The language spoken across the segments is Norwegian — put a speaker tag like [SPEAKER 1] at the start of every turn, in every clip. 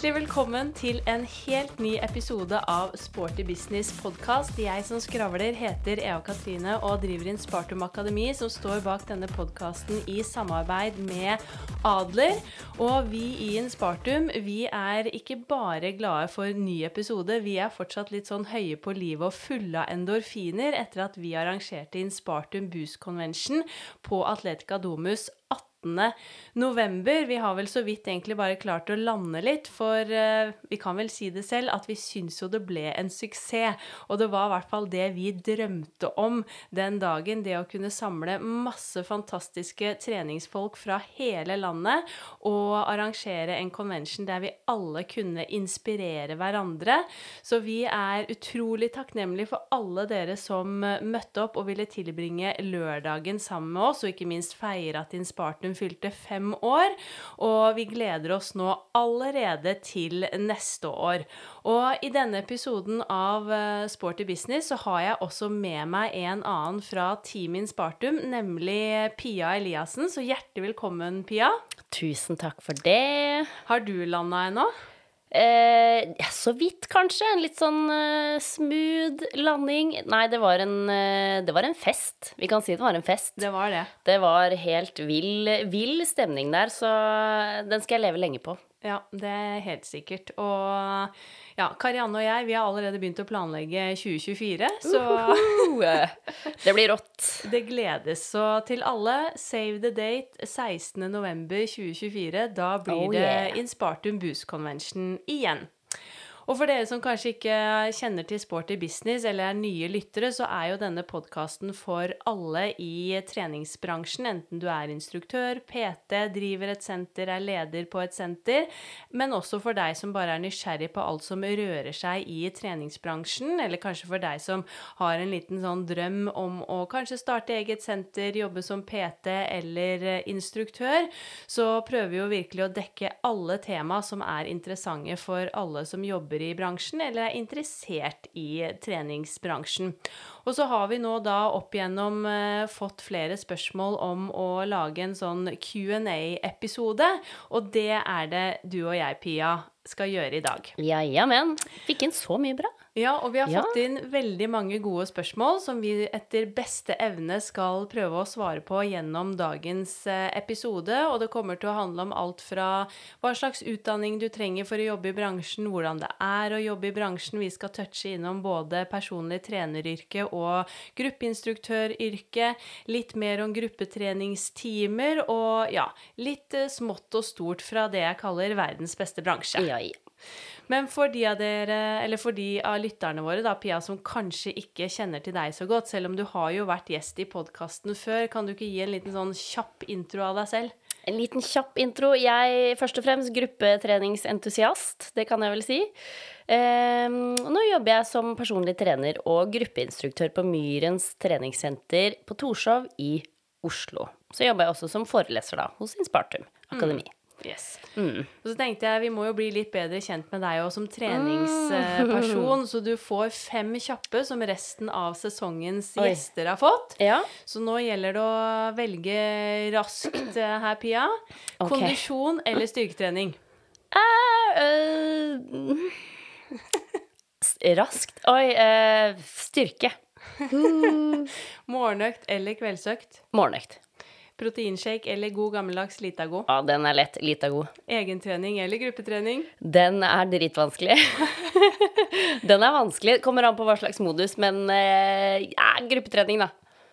[SPEAKER 1] Hjertelig velkommen til en helt ny episode av Sporty Business podkast. Jeg som skravler, heter Eva Katrine og driver Inspartum Akademi, som står bak denne podkasten i samarbeid med Adler. Og vi i Inspartum, vi er ikke bare glade for ny episode, vi er fortsatt litt sånn høye på livet og fulle av endorfiner etter at vi arrangerte Inspartum Boost Convention på Atletica Domus 18 november. Vi har vel så vidt egentlig bare klart å lande litt, for uh, vi kan vel si det selv at vi syns jo det ble en suksess. Og det var i hvert fall det vi drømte om den dagen. Det å kunne samle masse fantastiske treningsfolk fra hele landet og arrangere en convention der vi alle kunne inspirere hverandre. Så vi er utrolig takknemlige for alle dere som møtte opp og ville tilbringe lørdagen sammen med oss, og ikke minst feire at Inspartum hun fylte fem år, og vi gleder oss nå allerede til neste år. Og i denne episoden av eh, Sporty Business så har jeg også med meg en annen fra Team Inspartum, nemlig Pia Eliassen. Så hjertelig velkommen, Pia.
[SPEAKER 2] Tusen takk for det.
[SPEAKER 1] Har du landa ennå?
[SPEAKER 2] Eh, ja, så vidt, kanskje. En litt sånn uh, smooth landing. Nei, det var, en, uh, det var en fest. Vi kan si det var en fest.
[SPEAKER 1] Det var det.
[SPEAKER 2] Det var helt vill, vill stemning der, så den skal jeg leve lenge på.
[SPEAKER 1] Ja, det er helt sikkert. Og ja, Karianne og jeg, vi har allerede begynt å planlegge 2024, så
[SPEAKER 2] Det blir rått.
[SPEAKER 1] Det gledes. Så til alle, save the date 16.11.2024. Da blir
[SPEAKER 2] Oh,
[SPEAKER 1] det. Inspartum Boost Convention igjen. Og for dere som kanskje ikke kjenner til Sporty Business eller er nye lyttere, så er jo denne podkasten for alle i treningsbransjen, enten du er instruktør, PT, driver et senter, er leder på et senter, men også for deg som bare er nysgjerrig på alt som rører seg i treningsbransjen, eller kanskje for deg som har en liten sånn drøm om å kanskje starte eget senter, jobbe som PT eller instruktør, så prøver vi jo virkelig å dekke alle tema som er interessante for alle som jobber i bransjen eller er interessert i treningsbransjen. Og så har vi nå da opp igjennom eh, fått flere spørsmål om å lage en sånn Q&A-episode, og det er det du og jeg, Pia, skal gjøre i dag.
[SPEAKER 2] Ja, ja, men. Fikk inn så mye bra.
[SPEAKER 1] Ja, og vi har
[SPEAKER 2] Ja.
[SPEAKER 1] fått inn veldig mange gode spørsmål som vi etter beste evne skal prøve å svare på gjennom dagens eh, episode. Og det kommer til å handle om alt fra hva slags utdanning du trenger for å jobbe i bransjen, hvordan det er å jobbe i bransjen. Vi skal touche innom både personlig treneryrke og gruppeinstruktøryrke. Litt mer om gruppetreningstimer og ja, litt eh, smått og stort fra det jeg kaller verdens beste bransje.
[SPEAKER 2] Ja, ja.
[SPEAKER 1] Men for de av dere, eller for de av lytterne våre, da, Pia, som kanskje ikke kjenner til deg så godt, selv om du har jo vært gjest i podkasten før, kan du ikke gi en liten sånn kjapp intro av deg selv?
[SPEAKER 2] En liten kjapp intro. Jeg først og fremst gruppetreningsentusiast, det kan jeg vel si. Um, nå jobber jeg som personlig trener og gruppeinstruktør på Myrens treningssenter på Torshov i Oslo. Så jobber jeg også som foreleser da, hos Inspartum Akademi.
[SPEAKER 1] Yes.
[SPEAKER 2] Mm.
[SPEAKER 1] Og så tenkte jeg vi må jo bli litt bedre kjent med deg òg som treningsperson, så du får fem kjappe som resten av sesongens
[SPEAKER 2] Oi.
[SPEAKER 1] gjester har fått.
[SPEAKER 2] Ja.
[SPEAKER 1] Så nå gjelder det å velge raskt eh, her, Pia.
[SPEAKER 2] Okay.
[SPEAKER 1] Kondisjon eller styrketrening?
[SPEAKER 2] Uh, uh, raskt. Oi, uh, styrke.
[SPEAKER 1] Morgenøkt eller kveldsøkt?
[SPEAKER 2] Morgenøkt.
[SPEAKER 1] Proteinshake eller god gammeldags Litago?
[SPEAKER 2] Ja, den er lett. Litago.
[SPEAKER 1] Egentrening eller gruppetrening?
[SPEAKER 2] Den er dritvanskelig. den er vanskelig. Kommer an på hva slags modus, men eh, ja, gruppetrening, da.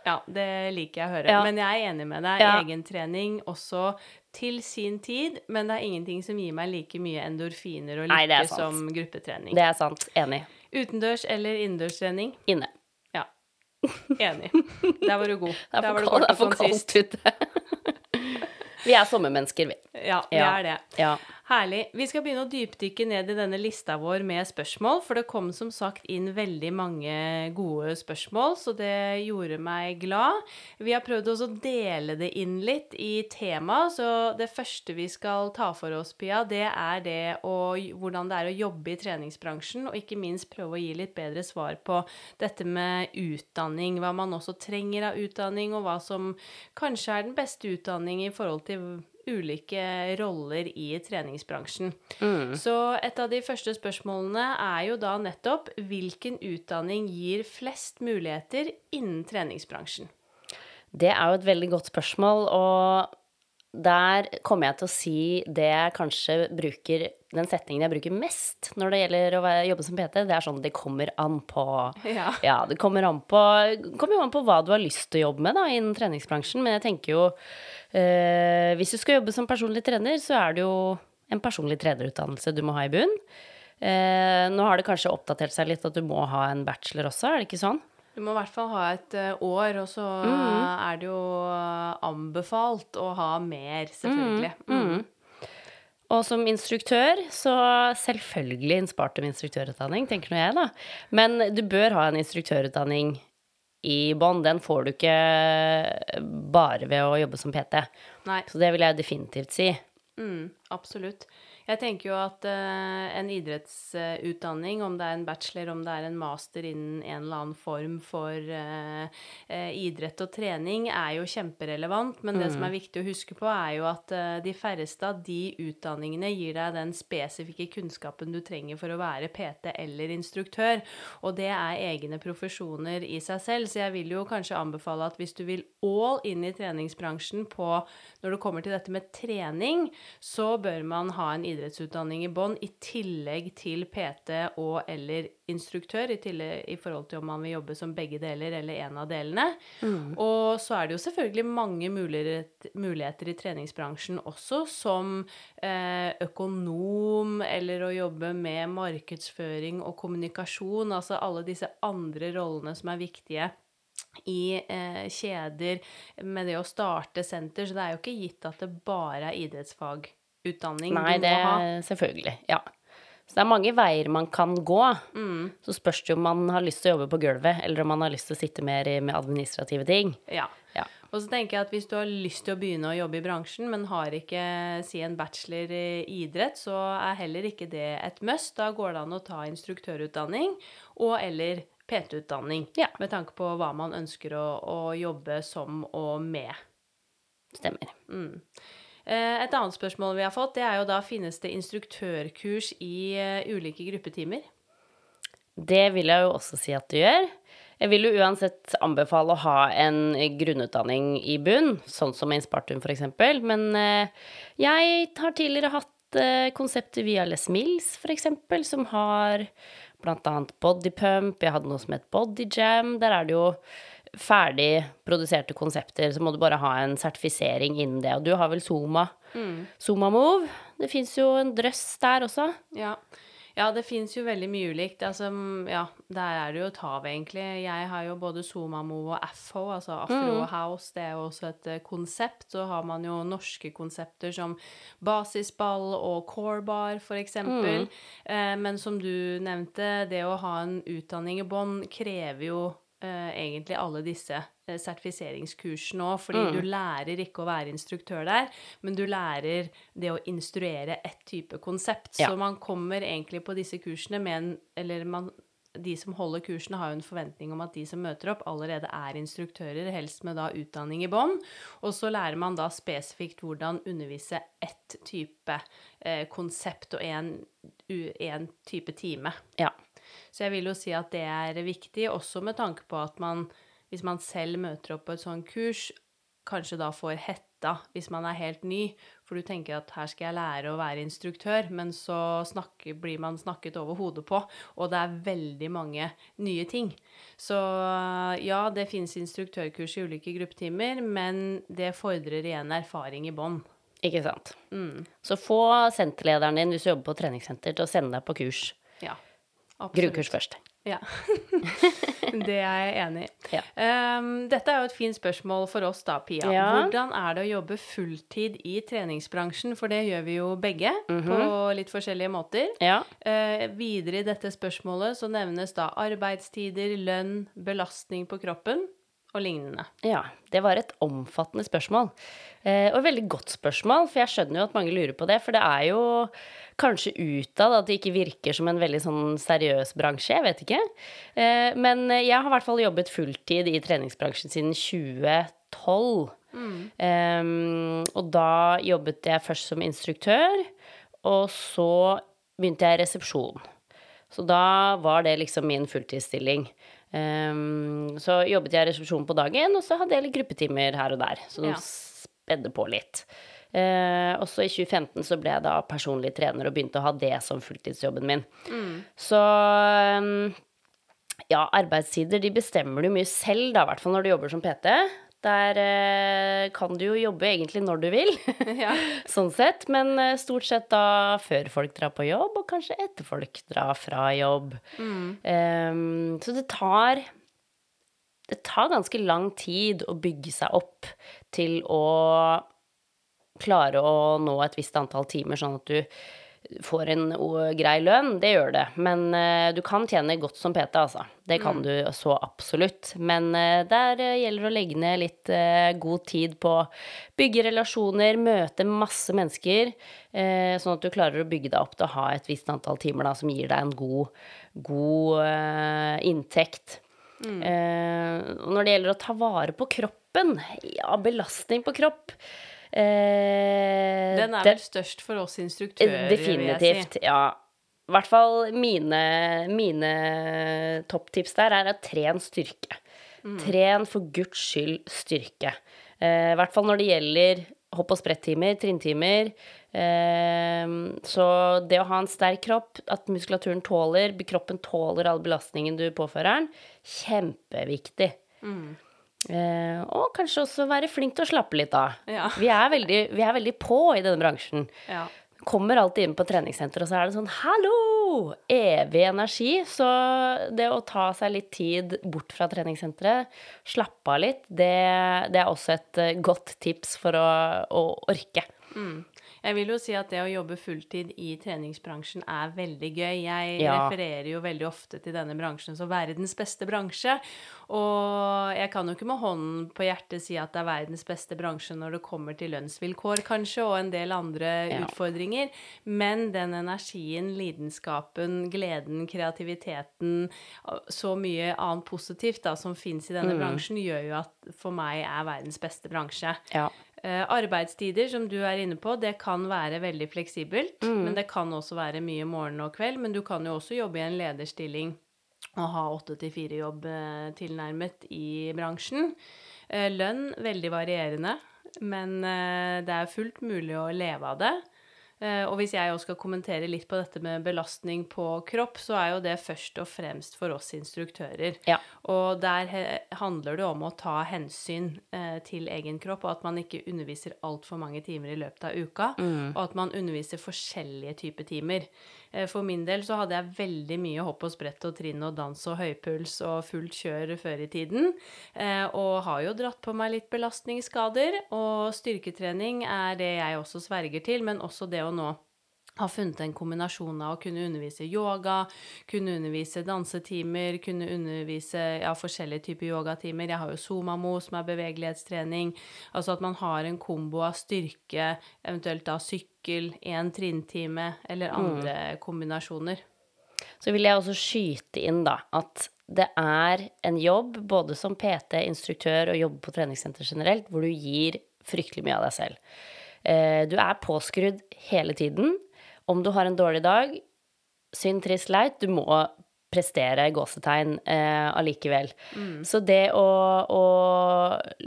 [SPEAKER 1] Ja, det liker jeg å høre.
[SPEAKER 2] Ja.
[SPEAKER 1] Men jeg er enig med deg.
[SPEAKER 2] Ja.
[SPEAKER 1] Egentrening også til sin tid, men det er ingenting som gir meg like mye endorfiner og lykke
[SPEAKER 2] Nei,
[SPEAKER 1] som gruppetrening.
[SPEAKER 2] Det er sant. Enig.
[SPEAKER 1] Utendørs eller innendørstrening?
[SPEAKER 2] Inne.
[SPEAKER 1] Enig. Der var du god.
[SPEAKER 2] Det er for,
[SPEAKER 1] du
[SPEAKER 2] kaldt, det er for kaldt ute. Vi er sommermennesker, vi.
[SPEAKER 1] Ja, vi
[SPEAKER 2] Ja.
[SPEAKER 1] er det.
[SPEAKER 2] Ja.
[SPEAKER 1] Herlig. Vi skal begynne å dypdykke ned i denne lista vår med spørsmål, for det kom som sagt inn veldig mange gode spørsmål, så det gjorde meg glad. Vi har prøvd også å dele det inn litt i tema, så det første vi skal ta for oss, Pia, det er det å, hvordan det er å jobbe i treningsbransjen, og ikke minst prøve å gi litt bedre svar på dette med utdanning, hva man også trenger av utdanning, og hva som kanskje er den beste utdanning i forhold til ulike roller i treningsbransjen.
[SPEAKER 2] Mm.
[SPEAKER 1] Så et av de første spørsmålene er jo da nettopp hvilken utdanning gir flest muligheter innen treningsbransjen?
[SPEAKER 2] Det er jo et veldig godt spørsmål, og der kommer jeg til å si det jeg kanskje bruker Den setningen jeg bruker mest når det gjelder å jobbe som PT, det er sånn det kommer an på.
[SPEAKER 1] Ja.
[SPEAKER 2] Ja, det kommer an på, kommer jo an på hva du har lyst til å jobbe med da, innen treningsbransjen. Men jeg tenker jo eh, Hvis du skal jobbe som personlig trener, så er det jo en personlig trenerutdannelse du må ha i bunn. Eh, nå har det kanskje oppdatert seg litt at du må ha en bachelor også, er det ikke sånn?
[SPEAKER 1] Du må i hvert fall ha et eh, år, og så mm. er det jo eh, anbefalt å ha mer, selvfølgelig. Mm.
[SPEAKER 2] Og som instruktør, så selvfølgelig innspart om instruktørutdanning, tenker nå jeg, da. Men du bør ha en instruktørutdanning i bånn. Den får du ikke bare ved å jobbe som PT.
[SPEAKER 1] Nei,
[SPEAKER 2] Så det vil jeg definitivt si.
[SPEAKER 1] mm, absolutt. Jeg tenker jo at eh, en idrettsutdanning, om det er en bachelor, om det er en master innen en eller annen form for eh, eh, idrett og trening, er jo kjemperelevant. Men det som er viktig å huske på, er jo at de færreste av de utdanningene gir deg den spesifikke kunnskapen du trenger for å være PT eller instruktør. Og det er egne profesjoner i seg selv. Så jeg vil jo kanskje anbefale at hvis du vil all inn i treningsbransjen på når det kommer til dette med trening, så bør man ha en idrettsutdanning i bånn i tillegg til PT og eller instruktør, i, tillegg, i forhold til om man vil jobbe som begge deler eller en av delene. Og så er det jo selvfølgelig mange muligheter, muligheter i treningsbransjen også, som eh, økonom eller å jobbe med markedsføring og kommunikasjon, altså alle disse andre rollene som er viktige i eh, kjeder med det å starte senter, så det er jo ikke gitt at det bare er idrettsfagutdanning
[SPEAKER 2] Nei,
[SPEAKER 1] du
[SPEAKER 2] det
[SPEAKER 1] må ha.
[SPEAKER 2] er selvfølgelig. Ja. Så det er mange veier man kan gå.
[SPEAKER 1] Mm.
[SPEAKER 2] Så spørs det om man har lyst til å jobbe på gulvet, eller om man har lyst til å sitte mer med administrative ting.
[SPEAKER 1] Ja.
[SPEAKER 2] Ja.
[SPEAKER 1] Og så tenker jeg at hvis du har lyst til å begynne å jobbe i bransjen, men har ikke si en bachelor i idrett, så er heller ikke det et must. Da går det an å ta instruktørutdanning og eller PT-utdanning.
[SPEAKER 2] Ja.
[SPEAKER 1] Med tanke på hva man ønsker å, å jobbe som og med.
[SPEAKER 2] Stemmer.
[SPEAKER 1] Mm. Eh, Et annet spørsmål vi har fått, det er jo da finnes det instruktørkurs i eh, ulike gruppetimer?
[SPEAKER 2] Det vil jeg jo også si at du gjør. Jeg vil jo uansett anbefale å ha en grunnutdanning i bunn, sånn som Inspartum f.eks. Men eh, jeg har tidligere hatt konseptet via Les Mills f.eks., som har annet bodypump, jeg hadde noe som het bodyjam. Der er det jo ferdig produserte konsepter, så må du bare ha en sertifisering innen det. Og du har vel Zoma, Zoma Move. Det fins jo en drøss der også.
[SPEAKER 1] Ja. Ja, det fins jo veldig mye ulikt. Altså, mm, ja, der er det jo et hav, egentlig. Jeg har jo både Somamo og AFHO, altså Afro House. Det er jo også et eh, konsept. Så har man jo norske konsepter som basisball og corebar, for eksempel. Eh, men som du nevnte, det å ha en utdanning i bånn krever jo eh, egentlig alle disse uh, sertifiseringskursene òg, fordi du lærer ikke å være instruktør der, men du lærer det å instruere ett type konsept.
[SPEAKER 2] Ja.
[SPEAKER 1] Så man kommer egentlig på disse kursene med en Eller man, de som holder kursene, har jo en forventning om at de som møter opp, allerede er instruktører, helst med da utdanning i bånn. Og så lærer man da spesifikt hvordan undervise ett type eh, konsept og én type time.
[SPEAKER 2] Ja.
[SPEAKER 1] Så jeg vil jo si at det er viktig, også med tanke på at man, hvis man selv møter opp på et sånt kurs, kanskje da får hetta hvis man er helt ny, for du tenker at her skal jeg lære å være instruktør, men så snakker, blir man snakket over hodet på, og det er veldig mange nye ting. Så ja, det finnes instruktørkurs i ulike gruppetimer, men det fordrer igjen erfaring i bånn.
[SPEAKER 2] Ikke sant.
[SPEAKER 1] Mm.
[SPEAKER 2] Så få senterlederen din hvis du jobber på treningssenter, til å sende deg på kurs.
[SPEAKER 1] Ja.
[SPEAKER 2] Grunnkurs først.
[SPEAKER 1] Ja. det er jeg enig i.
[SPEAKER 2] Ja.
[SPEAKER 1] Um, dette er jo et fint spørsmål for oss da, Pia.
[SPEAKER 2] Ja.
[SPEAKER 1] Hvordan er det å jobbe fulltid i treningsbransjen? For det gjør vi jo begge,
[SPEAKER 2] Mhm.
[SPEAKER 1] på litt forskjellige måter.
[SPEAKER 2] Ja.
[SPEAKER 1] Uh, videre i dette spørsmålet så nevnes da arbeidstider, lønn, belastning på kroppen og lignende.
[SPEAKER 2] Ja, det var et omfattende spørsmål. Eh, og et veldig godt spørsmål, for jeg skjønner jo at mange lurer på det. For det er jo kanskje utad at det ikke virker som en veldig sånn seriøs bransje, jeg vet ikke. Eh, men jeg har i hvert fall jobbet fulltid i treningsbransjen siden 2012. Em, og da jobbet jeg først som instruktør, og så begynte jeg resepsjon. Så da var det liksom min fulltidsstilling. Em, så jobbet jeg i resepsjonen på dagen, og så hadde jeg litt gruppetimer her og der. Så de
[SPEAKER 1] Ja.
[SPEAKER 2] spedde på litt. Uh, og så i 2015 så ble jeg da personlig trener og begynte å ha det som fulltidsjobben min. Så um, ja, arbeidstider de bestemmer du mye selv, da, i hvert fall når du jobber som PT. Der eh, kan du jo jobbe egentlig når du vil,
[SPEAKER 1] Ja.
[SPEAKER 2] sånn sett. Men eh, stort sett da før folk drar på jobb, og kanskje etter folk drar fra jobb. Em, så det tar Det tar ganske lang tid å bygge seg opp til å klare å nå et visst antall timer, sånn at du får en grei lønn. Det gjør det. Men uh, du kan tjene godt som PT, altså. Det kan du så absolutt. Men uh, der uh, gjelder det å legge ned litt god tid på å bygge relasjoner, møte masse mennesker, sånn at du klarer å bygge deg opp til å ha et visst antall timer da, som gir deg en god, god inntekt. Mm. når det gjelder å ta vare på kroppen, ja, belastning på kropp eh,
[SPEAKER 1] Den er vel størst for oss instruktører, jeg si.
[SPEAKER 2] Definitivt, ja. I hvert fall mine, mine topptips der er å tren styrke.
[SPEAKER 1] Mm.
[SPEAKER 2] Tren for guds skyld styrke. Eh, I hvert fall når det gjelder hopp- og sprettimer, trinntimer. Eh, så det å ha en sterk kropp, at muskulaturen tåler, kroppen tåler all belastningen du påfører den, kjempeviktig.
[SPEAKER 1] Mm.
[SPEAKER 2] Eh, og kanskje også være flink til å slappe litt av.
[SPEAKER 1] Ja.
[SPEAKER 2] Vi, er veldig, vi er veldig på i denne bransjen
[SPEAKER 1] Ja.
[SPEAKER 2] kommer alltid inn på treningssenter, og så er det sånn Hallo! Evig energi. Så det å ta seg litt tid bort fra treningssenteret, slappe av litt, det, det er også et eh, godt tips for å, å orke.
[SPEAKER 1] Jeg vil jo si at det å jobbe fulltid i treningsbransjen er veldig gøy. Jeg
[SPEAKER 2] Ja.
[SPEAKER 1] refererer jo veldig ofte til denne bransjen som verdens beste bransje. Og jeg kan jo ikke med hånden på hjertet si at det er verdens beste bransje når det kommer til lønnsvilkår, kanskje, og en del andre
[SPEAKER 2] Ja.
[SPEAKER 1] utfordringer. Men den energien, lidenskapen, gleden, kreativiteten, så mye annet positivt da, som fins i denne bransjen, gjør jo at for meg er verdens beste bransje.
[SPEAKER 2] Ja.
[SPEAKER 1] Eh, arbeidstider, som du er inne på, det kan være veldig fleksibelt. Men det kan også være mye morgen og kveld. Men du kan jo også jobbe i en lederstilling og ha åtte til fire-jobb eh, tilnærmet i bransjen. Eh, lønn veldig varierende, men det er fullt mulig å leve av det. Eh, og hvis jeg også skal kommentere litt på dette med belastning på kropp, så er jo det først og fremst for oss instruktører.
[SPEAKER 2] Ja.
[SPEAKER 1] Og der handler det om å ta hensyn eh, til egen kropp, og at man ikke underviser altfor mange timer i løpet av uka, og at man underviser forskjellige typer timer. Eh, for min del så hadde jeg veldig mye hopp og sprett og trinn og dans og høypuls og fullt kjør før i tiden, eh, og har jo dratt på meg litt belastningsskader, og styrketrening er det jeg også sverger til, men også det å nå har funnet en kombinasjon av å kunne undervise yoga, kunne undervise dansetimer, kunne undervise ja, forskjellige typer yogatimer. Jeg har jo Somamo, som er bevegelighetstrening. Altså at man har en kombo av styrke, eventuelt da sykkel, én trinntime, eller andre kombinasjoner.
[SPEAKER 2] Så vil jeg også skyte inn da at det er en jobb, både som PT, instruktør og jobbe på treningssenter generelt, hvor du gir fryktelig mye av deg selv. Eh, Du er påskrudd hele tiden. Om du har en dårlig dag, synd, trist, leit, du må prestere gåsetegn eh, allikevel. Så det å, å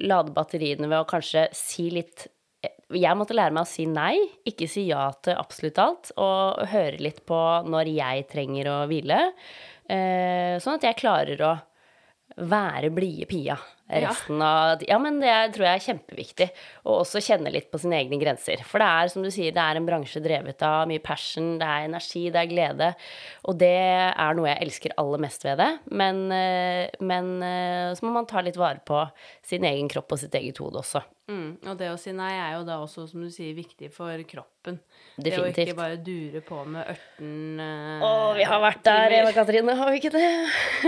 [SPEAKER 2] lade batteriene ved å kanskje si litt jeg måtte lære meg å si nei, ikke si ja til absolutt alt, og høre litt på når jeg trenger å hvile. Eh, sånn at jeg klarer å være blide Pia resten av Ja, men det tror jeg er kjempeviktig. Og også kjenne litt på sine egne grenser. For det er, som du sier, det er en bransje drevet av mye passion, det er energi, det er glede. Og det er noe jeg elsker aller mest ved det. Men, eh, men eh, så må man ta litt vare på sin egen kropp og sitt eget hode også.
[SPEAKER 1] Mm. Og det å si nei er jo da også, som du sier, viktig for kroppen. Det å ikke bare dure på med ørten eh,
[SPEAKER 2] Å, vi har vært der. Eva Katrine, har vi ikke det?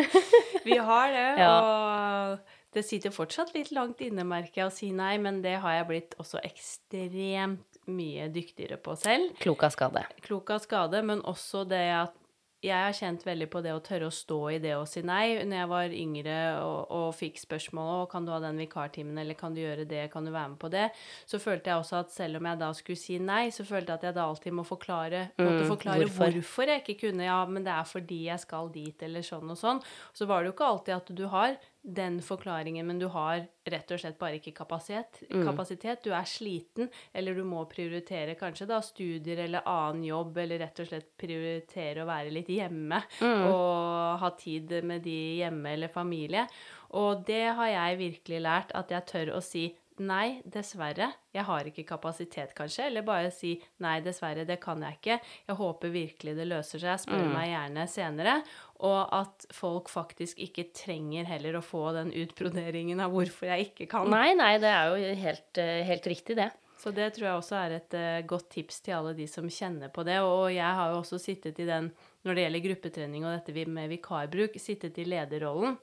[SPEAKER 1] Vi har det,
[SPEAKER 2] Ja.
[SPEAKER 1] og det sitter fortsatt litt langt inne, merker jeg, å si nei, men det har jeg blitt også ekstremt mye dyktigere på selv.
[SPEAKER 2] Klok av skade.
[SPEAKER 1] Klok av skade, men også det at jeg har kjent veldig på det å tørre å stå i det å si nei. Når jeg var yngre og, og fikk spørsmål om kan du ha den vikartimen, eller kan du gjøre det, kan du være med på det, så følte jeg også at selv om jeg da skulle si nei, så følte jeg at jeg da alltid må forklare, måtte forklare
[SPEAKER 2] hvorfor.
[SPEAKER 1] hvorfor. jeg ikke kunne. Ja, men det er fordi jeg skal dit, eller sånn og sånn. Så var det jo ikke alltid at du har den forklaringen, men du har rett og slett bare ikke kapasitet. kapasitet. Du er sliten, eller du må prioritere kanskje da studier eller annen jobb, eller rett og slett prioritere å være litt hjemme og ha tid med de hjemme eller familie. Og det har jeg virkelig lært, at jeg tør å si Nei, dessverre. Jeg har ikke kapasitet, kanskje. Eller bare si nei, dessverre, det kan jeg ikke. Jeg håper virkelig det løser seg. Spør meg gjerne senere. Og at folk faktisk ikke trenger heller å få den utbroderingen av hvorfor jeg ikke kan.
[SPEAKER 2] Nei, nei, det er jo helt, eh, helt riktig, det.
[SPEAKER 1] Så det tror jeg også er et uh, godt tips til alle de som kjenner på det. Og jeg har jo også sittet i den, når det gjelder gruppetrening og dette med vikarbruk, sittet i lederrollen.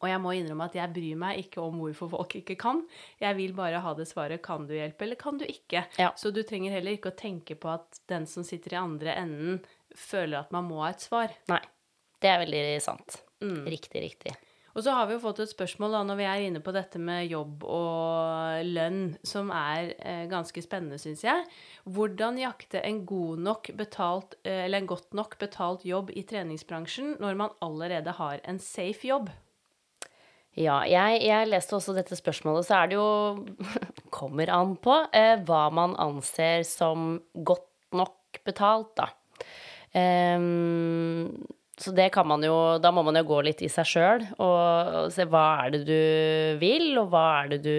[SPEAKER 1] Og jeg må innrømme at jeg bryr meg ikke om hvorfor folk ikke kan. Jeg vil bare ha det svaret 'kan du hjelpe', eller 'kan du ikke'.
[SPEAKER 2] Ja.
[SPEAKER 1] Så du trenger heller ikke å tenke på at den som sitter i andre enden, føler at man må ha et svar.
[SPEAKER 2] Nei. Det er veldig sant. Riktig, riktig.
[SPEAKER 1] Og så har vi jo fått et spørsmål da, når vi er inne på dette med jobb og lønn, som er eh, ganske spennende, syns jeg. Hvordan jakte en god nok betalt, eh, en godt nok betalt jobb i treningsbransjen når man allerede har en safe jobb?
[SPEAKER 2] Ja, jeg, jeg leste også dette spørsmålet, så er det jo Kommer an på eh, hva man anser som godt nok betalt, da. Ehm, så det kan man jo Da må man jo gå litt i seg sjøl og, se hva er det du vil, og hva er det du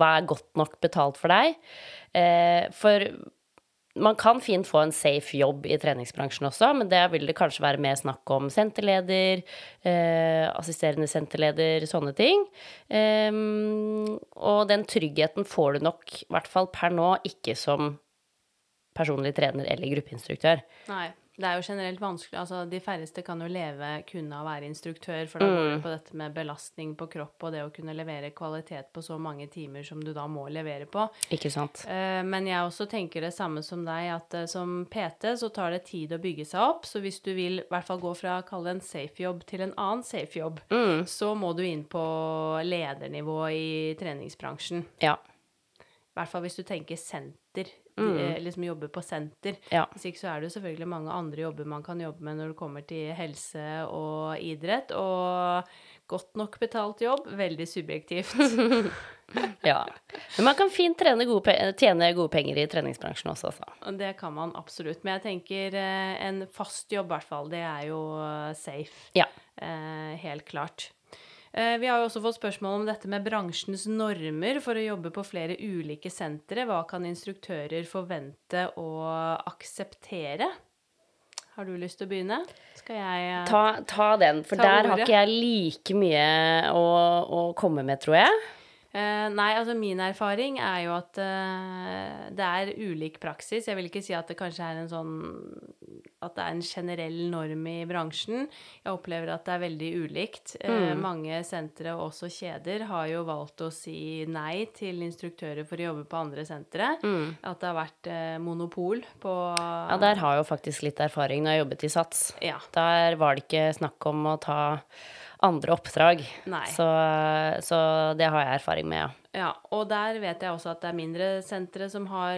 [SPEAKER 2] Hva er godt nok betalt for deg? Eh, for man kan fint få en safe jobb i treningsbransjen også, men det vil det kanskje være mer snakk om senterleder, eh, assisterende senterleder, sånne ting. Eh, og den tryggheten får du nok, i hvert fall per nå, ikke som personlig trener eller gruppeinstruktør.
[SPEAKER 1] Nei. Det er jo generelt vanskelig. Altså, de færreste kan jo leve kun av å være instruktør, for da går det på dette med belastning på kropp og det å kunne levere kvalitet på så mange timer som du da må levere på.
[SPEAKER 2] Ikke sant?
[SPEAKER 1] Eh, Men jeg også tenker det samme som deg, at eh, som PT så tar det tid å bygge seg opp. Så hvis du vil i hvert fall gå fra å kalle en safe jobb til en annen safe jobb, så må du inn på ledernivå i treningsbransjen.
[SPEAKER 2] Ja.
[SPEAKER 1] I hvert fall hvis du tenker senter, eh, liksom jobbe på senter.
[SPEAKER 2] Ja.
[SPEAKER 1] Hvis ikke så er det jo selvfølgelig mange andre jobber man kan jobbe med når det kommer til helse og idrett. Og godt nok betalt jobb, veldig subjektivt.
[SPEAKER 2] ja. Men man kan fint gode, tjene gode penger i treningsbransjen også, altså.
[SPEAKER 1] Det kan man absolutt. Men jeg tenker eh, en fast jobb, i hvert fall, det er jo safe.
[SPEAKER 2] Ja.
[SPEAKER 1] Eh, helt klart. Eh, Vi har jo også fått spørsmål om dette med bransjens normer for å jobbe på flere ulike sentre. Hva kan instruktører forvente å akseptere? Har du lyst til å begynne? Skal jeg eh,
[SPEAKER 2] Ta, ta den, for
[SPEAKER 1] Ta
[SPEAKER 2] der har ikke jeg like mye å, å komme med, tror jeg.
[SPEAKER 1] Eh, nei, altså min erfaring er jo at uh, det er ulik praksis. Jeg vil ikke si at det kanskje er en sånn At det er en generell norm i bransjen. Jeg opplever at det er veldig ulikt. Eh, mange sentre og også kjeder har jo valgt å si nei til instruktører for å jobbe på andre sentre. At det har vært monopol på
[SPEAKER 2] Ja, der har jeg jo faktisk litt erfaring når jeg jobbet i SATS.
[SPEAKER 1] Ja.
[SPEAKER 2] Der var det ikke snakk om å ta andre oppdrag. Så, så det har jeg erfaring med, ja.
[SPEAKER 1] Ja, og der vet jeg også at det er mindre sentre som har,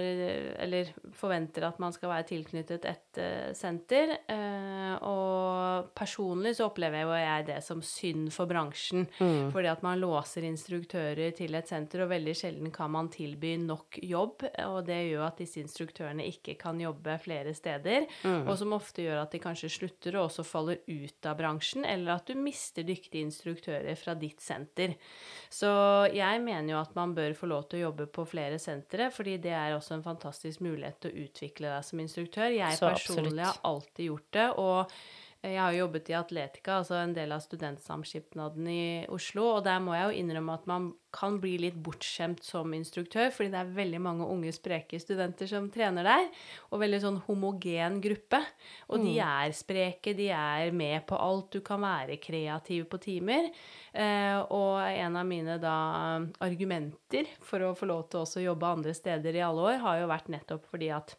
[SPEAKER 1] eller forventer at man skal være tilknyttet et eh, senter. Eh, og personlig så opplever jo jeg det som synd for bransjen. Fordi at man låser instruktører til et senter, og veldig sjelden kan man tilby nok jobb. Og det gjør at disse instruktørene ikke kan jobbe flere steder. Og som ofte gjør at de kanskje slutter og også faller ut av bransjen, eller at du mister dyktige instruktører fra ditt senter. Så jeg mener jo at man bør få lov til å jobbe på flere sentre, fordi det er også en fantastisk mulighet til å utvikle deg som instruktør. Jeg
[SPEAKER 2] Så absolutt.
[SPEAKER 1] personlig har alltid gjort det, og jeg har jo jobbet i Atletica, altså en del av studentsamskipnaden i Oslo, og der må jeg jo innrømme at man kan bli litt bortskjemt som instruktør, fordi det er veldig mange unge, spreke studenter som trener der, og veldig sånn homogen gruppe. Og de er spreke, de er med på alt, du kan være kreativ på timer. Eh, og en av mine da argumenter for å få lov til også å jobbe andre steder i alle år, har jo vært nettopp fordi at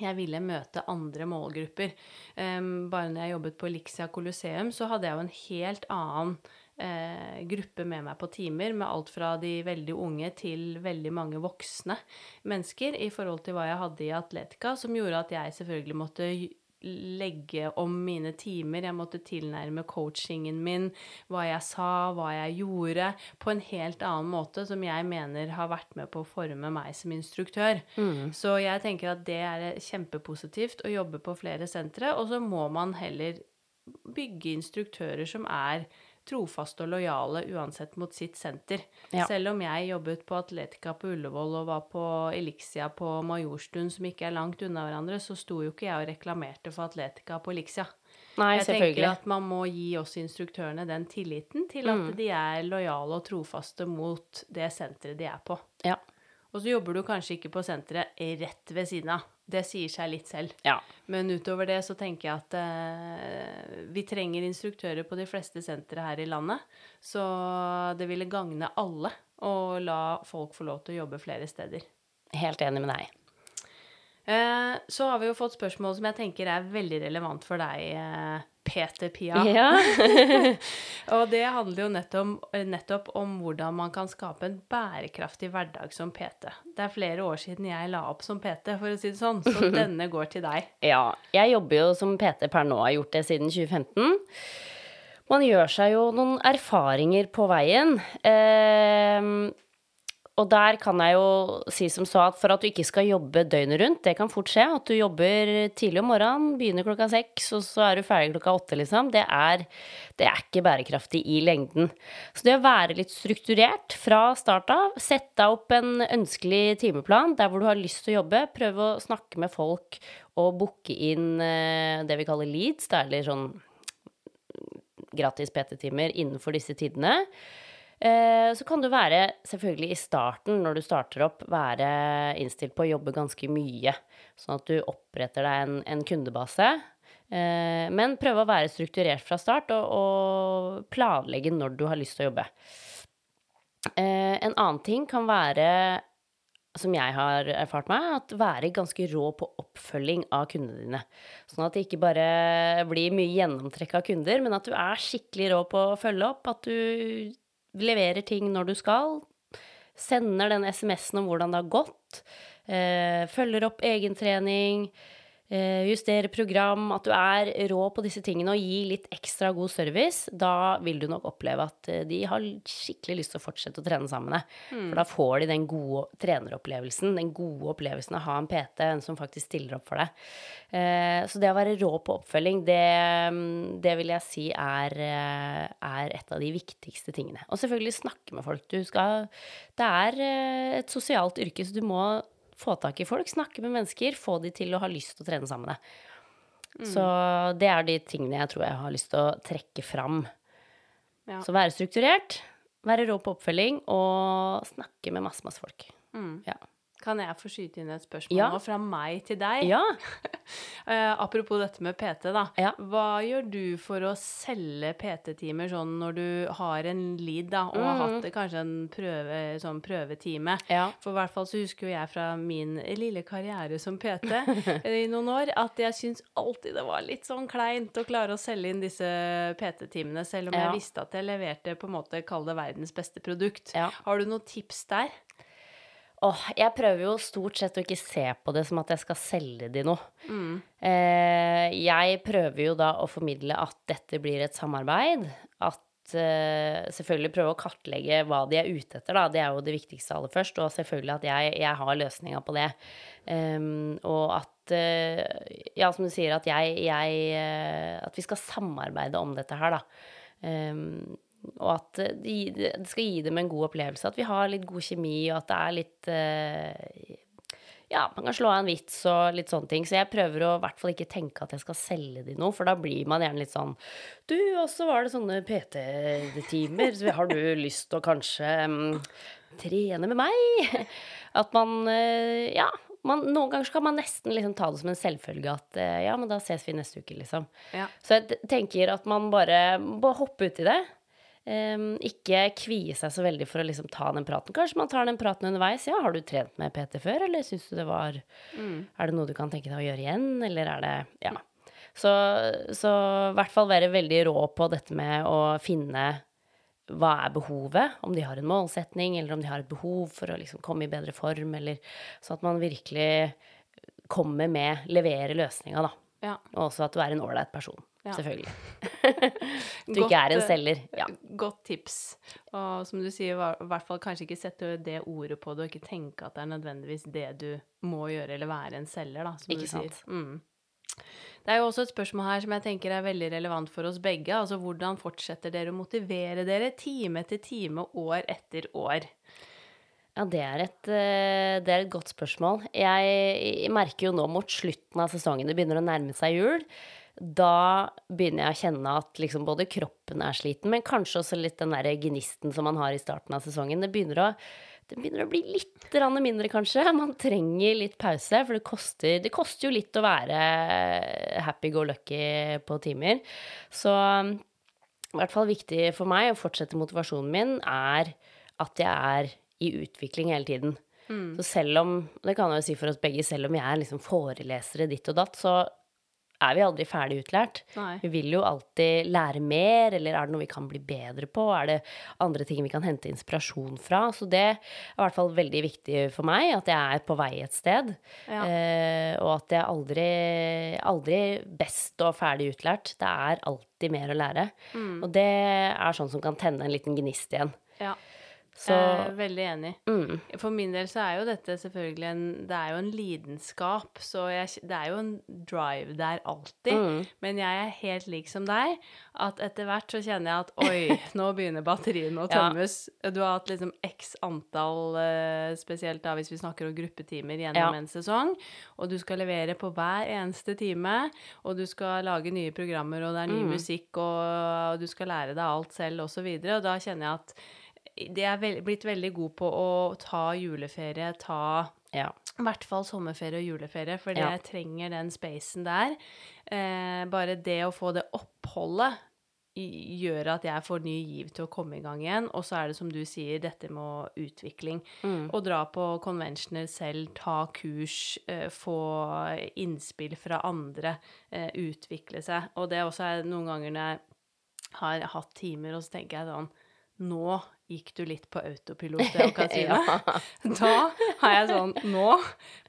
[SPEAKER 1] jeg ville møte andre målgrupper. Bare når jeg jobbet på Elixia Colosseum, så hadde jeg jo en helt annen eh, gruppe med meg på timer, med alt fra de veldig unge til veldig mange voksne mennesker, i forhold til hva jeg hadde i Atletica, som gjorde at jeg selvfølgelig måtte legge om mine timer. Jeg måtte tilnærme coachingen min, hva jeg sa, hva jeg gjorde, på en helt annen måte, som jeg mener har vært med på å forme meg som instruktør. Mm. Så jeg tenker at det er kjempepositivt å jobbe på flere sentre, og så må man heller bygge instruktører som er trofaste og lojale uansett mot sitt senter. Ja. Selv om jeg jobbet på Atletica på Ullevål og var på Elixia på Majorstuen, som ikke er langt unna hverandre, så sto jo ikke jeg og reklamerte for Atletica på Elixia.
[SPEAKER 2] Nei,
[SPEAKER 1] jeg tenker at man må gi oss instruktørene den tilliten til at mm. de er lojale og trofaste mot det senteret de er på.
[SPEAKER 2] Ja.
[SPEAKER 1] Og så jobber du kanskje ikke på senteret rett ved siden av. Det sier seg litt selv.
[SPEAKER 2] Ja.
[SPEAKER 1] Men utover det så tenker jeg at eh, vi trenger instruktører på de fleste sentre her i landet. Så det ville gagne alle å la folk få lov til å jobbe flere steder.
[SPEAKER 2] Helt enig med deg.
[SPEAKER 1] Eh, så har vi jo fått spørsmål som jeg tenker er veldig relevant for deg, eh, Peter Pia.
[SPEAKER 2] Ja.
[SPEAKER 1] og det handler jo nettopp, nettopp, om hvordan man kan skape en bærekraftig hverdag som PT. Det er flere år siden jeg la opp som PT, for å si det sånn, så denne går til deg.
[SPEAKER 2] Ja. Jeg jobber jo som PT per nå, har gjort det siden 2015. Man gjør seg jo noen erfaringer på veien. Eh, og der kan jeg jo si som så at for at du ikke skal jobbe døgnet rundt, det kan fort skje. At du jobber tidlig om morgenen, begynner klokka seks, og så er du ferdig klokka åtte, liksom. Det er, det er ikke bærekraftig i lengden. Så det å være litt strukturert fra start av, sette deg opp en ønskelig timeplan der hvor du har lyst til å jobbe, prøve å snakke med folk og booke inn eh, det vi kaller leads, det er litt sånn gratis PT-timer innenfor disse tidene. Eh, så kan du være, selvfølgelig i starten, når du starter opp, være innstilt på å jobbe ganske mye. Sånn at du oppretter deg en, en kundebase. Eh, men prøve å være strukturert fra start, og, og, planlegge når du har lyst til å jobbe. Eh, en annen ting kan være, som jeg har erfart meg, at være ganske rå på oppfølging av kundene dine. Sånn at det ikke bare blir mye gjennomtrekk av kunder, men at du er skikkelig rå på å følge opp. At du leverer ting når du skal, sender den SMS-en om hvordan det har gått, eh, følger opp egentrening, justere program, at du er rå på disse tingene og gir litt ekstra god service, da vil du nok oppleve at eh, de har skikkelig lyst til å fortsette å trene sammen med Mm. For da får de den gode treneropplevelsen, den gode opplevelsen av å ha en PT, en som faktisk stiller opp for deg. Eh, så det å være rå på oppfølging, det, det vil jeg si er, er, et av de viktigste tingene. Og selvfølgelig snakke med folk. Du skal Det er et sosialt yrke, så du må få tak i folk, snakke med mennesker, få de til å ha lyst til å trene sammen med deg. Mm. Så det er de tingene jeg tror jeg har lyst til å trekke fram. Ja. Så være strukturert, være rå på oppfølging og snakke med masse, masse folk.
[SPEAKER 1] Mm. Ja. Kan jeg få skyte inn et spørsmål
[SPEAKER 2] ja.
[SPEAKER 1] nå fra meg til deg?
[SPEAKER 2] Ja.
[SPEAKER 1] uh, apropos dette med PT, da.
[SPEAKER 2] Ja.
[SPEAKER 1] Hva gjør du for å selge PT-timer sånn når du har en lead, da, og mm. har hatt kanskje en prøve, sånn prøvetime?
[SPEAKER 2] Ja.
[SPEAKER 1] For i hvert fall så husker jo jeg fra min lille karriere som PT i noen år at jeg syns alltid det var litt sånn kleint å klare å selge inn disse PT-timene, selv om jeg visste at jeg leverte på en måte, kall det verdens beste produkt. Har du noen tips der?
[SPEAKER 2] Åh, jeg prøver jo stort sett å ikke se på det som at jeg skal selge de noe.
[SPEAKER 1] Mm.
[SPEAKER 2] Eh, jeg prøver jo da å formidle at dette blir et samarbeid. At eh, selvfølgelig prøve å kartlegge hva de er ute etter, da. Det er jo det viktigste aller først. Og selvfølgelig at jeg, jeg har løsninga på det. Um, og at eh, Ja, som du sier, at jeg, jeg eh, At vi skal samarbeide om dette her, da. Um, og at det, skal gi dem en god opplevelse. At vi har litt god kjemi, og at det er litt uh, Ja, man kan slå av en vits og litt sånne ting. Så jeg prøver å i hvert fall ikke tenke at jeg skal selge de noe, for da blir man gjerne litt sånn Du, og så var det sånne PT-timer, så har du lyst til å kanskje um, trene med meg? At man uh, Ja. Man, noen ganger kan man nesten liksom ta det som en selvfølge at uh, ja, men da ses vi neste uke, liksom.
[SPEAKER 1] Ja.
[SPEAKER 2] Så jeg tenker at man bare, bare hopper uti det. Um, ikke kvie seg så veldig for å liksom ta den praten. Kanskje man tar den praten underveis. Ja, har du trent med PT før, eller syns du det var mm. Er det noe du kan tenke deg å gjøre igjen, eller er det Ja. Så, så i hvert fall være veldig rå på dette med å finne hva er behovet, om de har en målsetning, eller om de har et behov for å liksom komme i bedre form, eller sånn at man virkelig kommer med, leverer løsninga, da. Ja. Og også at du er en ålreit person. Ja. Selvfølgelig. du ikke er en eh, selger. Ja.
[SPEAKER 1] Godt tips. Og som du sier, i hvert fall kanskje ikke sette det ordet på det, og ikke tenke at det er nødvendigvis det du må gjøre, eller være en selger, da, som ikke du sant? sier. Mm. Det er jo også et spørsmål her som jeg tenker er veldig relevant for oss begge. Altså hvordan fortsetter dere å motivere dere time etter time, år etter år?
[SPEAKER 2] Ja, det er, et, eh, det er et godt spørsmål. Jeg merker jo nå mot slutten av sesongen, det begynner å nærme seg jul, da begynner jeg å kjenne at liksom både kroppen er sliten, men kanskje også litt den der gnisten som man har i starten av sesongen. Det begynner å, det begynner å bli litt mindre, kanskje. Man trenger litt pause, for det koster, det koster jo litt å være happy go lucky på timer. Så i hvert fall viktig for meg å fortsette motivasjonen min er at jeg er i utvikling hele tiden. Mm. Så selv om, det kan jeg jo si for oss begge, selv om jeg er liksom forelesere ditt og datt, så er vi aldri ferdig utlært. Nei. Vi vil jo alltid lære mer, eller er det noe vi kan bli bedre på? Er det andre ting vi kan hente inspirasjon fra? Så det er i hvert fall veldig viktig for meg, at jeg er på vei et sted. Ja. Eh, og at jeg aldri, aldri best og ferdig utlært. Det er alltid mer å lære. Mm. Og det er sånn som kan tenne en liten gnist igjen.
[SPEAKER 1] Ja. Så, er veldig enig. Mm. For min del så er jo dette selvfølgelig en Det er jo en lidenskap, så jeg, det er jo en drive der alltid. Mm. Men jeg er helt lik som deg, at etter hvert så kjenner jeg at oi, nå begynner batteriene å tømmes. Ja. Du har hatt liksom x antall, eh, spesielt da hvis vi snakker om gruppetimer gjennom ja. en sesong, og du skal levere på hver eneste time, og du skal lage nye programmer, og det er ny mm. musikk, og, og du skal lære deg alt selv, og så videre, og da kjenner jeg at de er veld, blitt veldig gode på å ta juleferie, ta ja. i hvert fall sommerferie og juleferie, for ja. jeg trenger den spacen der. Eh, bare det å få det oppholdet gjør at jeg får ny giv til å komme i gang igjen. Og så er det som du sier, dette med utvikling. Mm. Å dra på conventioner selv, ta kurs, eh, få innspill fra andre, eh, utvikle seg. Og det også er noen ganger når jeg har hatt timer, og så tenker jeg sånn Nå gikk du litt på autopilot, Katrine. ja. Da har jeg sånn Nå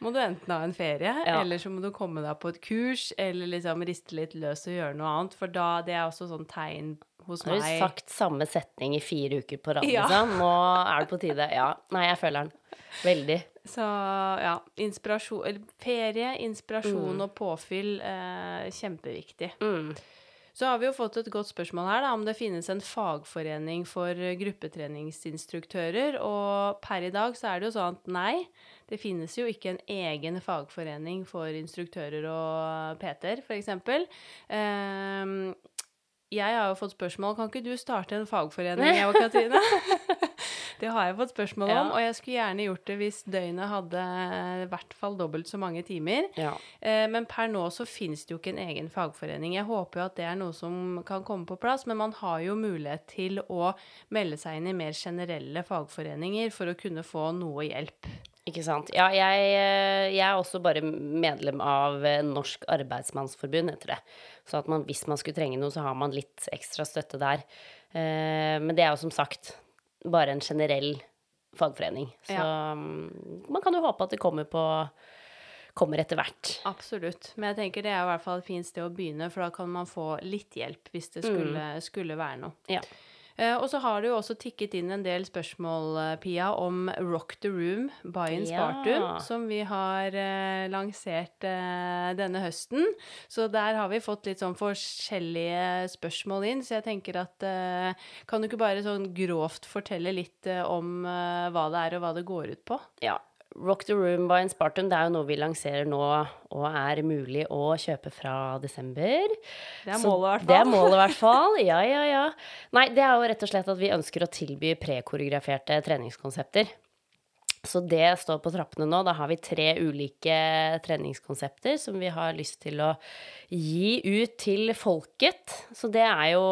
[SPEAKER 1] må du enten ha en ferie, ja. eller så må du komme deg på et kurs, eller liksom riste litt løs og gjøre noe annet. For da Det er også sånn tegn hos meg.
[SPEAKER 2] Har du sagt samme setning i fire uker på rad, ja. liksom? Nå er det på tide. Ja. Nei, jeg føler den. Veldig.
[SPEAKER 1] Så ja. Inspirasjon Ferie, inspirasjon mm. og påfyll, eh, kjempeviktig. Mm. Så har vi jo fått et godt spørsmål her, da, om det finnes en fagforening for gruppetreningsinstruktører. Og per i dag så er det jo sånn at nei, det finnes jo ikke en egen fagforening for instruktører og PT-er, f.eks. Um, jeg har jo fått spørsmål kan ikke du starte en fagforening, jeg og Katrine? det har jeg fått spørsmål om, ja. og jeg skulle gjerne gjort det hvis døgnet hadde i hvert fall dobbelt så mange timer. Ja. Eh, men per nå så finnes det jo ikke en egen fagforening. Jeg håper jo at det er noe som kan komme på plass, men man har jo mulighet til å melde seg inn i mer generelle fagforeninger for å kunne få noe hjelp.
[SPEAKER 2] Ikke sant. Ja, jeg, eh, jeg, er også bare medlem av eh, Norsk Arbeidsmannsforbund, heter det. Så at man, hvis man skulle trenge noe, så har man litt ekstra støtte der. Men det er jo som sagt bare en generell fagforening. Så ja. Mm, man kan jo håpe at det kommer på kommer etter hvert.
[SPEAKER 1] Absolutt. Men jeg tenker det er i hvert fall et fint sted å begynne, for da kan man få litt hjelp hvis det skulle, mm. skulle være noe. Ja. Eh, og så har det jo også tikket inn en del spørsmål, eh, Pia, om Rock the Room by Inspartum, ja. som vi har eh, lansert denne høsten. Så der har vi fått litt sånn forskjellige spørsmål inn, så jeg tenker at Kan du ikke bare sånn grovt fortelle litt om hva det er, og hva det går ut på?
[SPEAKER 2] Ja. Rock the Room by Spartan det er jo noe vi lanserer nå og er mulig å kjøpe fra desember.
[SPEAKER 1] Det er målet, i hvert fall.
[SPEAKER 2] Det er målet, i hvert fall. Ja, ja, ja. Nei, det er jo rett og slett at vi ønsker å tilby prekoreograferte treningskonsepter. Så det står på trappene nå. Da har vi tre ulike treningskonsepter som vi har lyst til å gi ut til folket. Så det er jo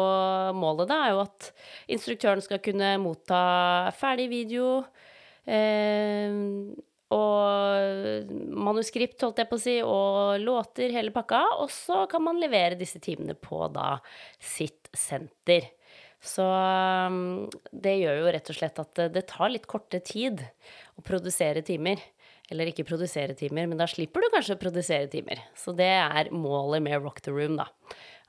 [SPEAKER 2] målet, da, er jo at instruktøren skal kunne motta ferdig video. Eh, og manuskript, holdt jeg på å si, og låter, hele pakka. Og så kan man levere disse timene på da sitt senter. Så um, det gjør jo rett og slett at det tar litt kortere tid å produsere timer. Eller ikke produsere timer, men da slipper du kanskje å produsere timer. Så det er målet med Rock the Room, da.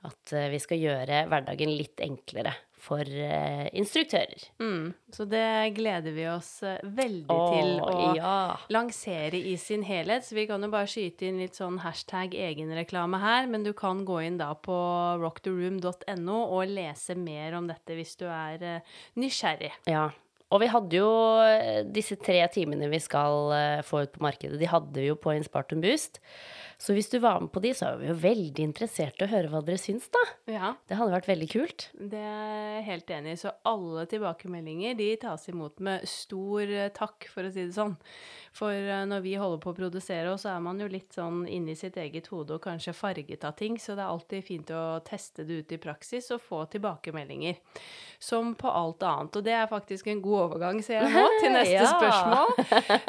[SPEAKER 2] At eh, vi skal gjøre hverdagen litt enklere for uh, instruktører.
[SPEAKER 1] Mm, så det gleder vi oss uh, veldig Åh, til å ja. lansere i sin helhet. Så vi kan jo bare skyte inn litt sånn hashtag egenreklame her, men du kan gå inn da på rocktheroom.no og lese mer om dette hvis du er uh, nysgjerrig.
[SPEAKER 2] Ja. Og vi hadde jo disse tre timene vi skal få ut på markedet, de hadde vi jo på Inspartum Boost. Så hvis du var med på de, så er vi jo veldig interessert i å høre hva dere syns, da. Ja. Det hadde vært veldig kult.
[SPEAKER 1] Det er jeg helt enig i. Så alle tilbakemeldinger de tas imot med stor eh, takk, for å si det sånn. For eh, når vi holder på å produsere så er man jo litt sånn inni sitt eget hode og kanskje farget av ting, så det er alltid fint å teste det ut i praksis og få tilbakemeldinger. Som på alt annet. Og det er faktisk en god overgang, ser jeg nå, til neste ja. spørsmål.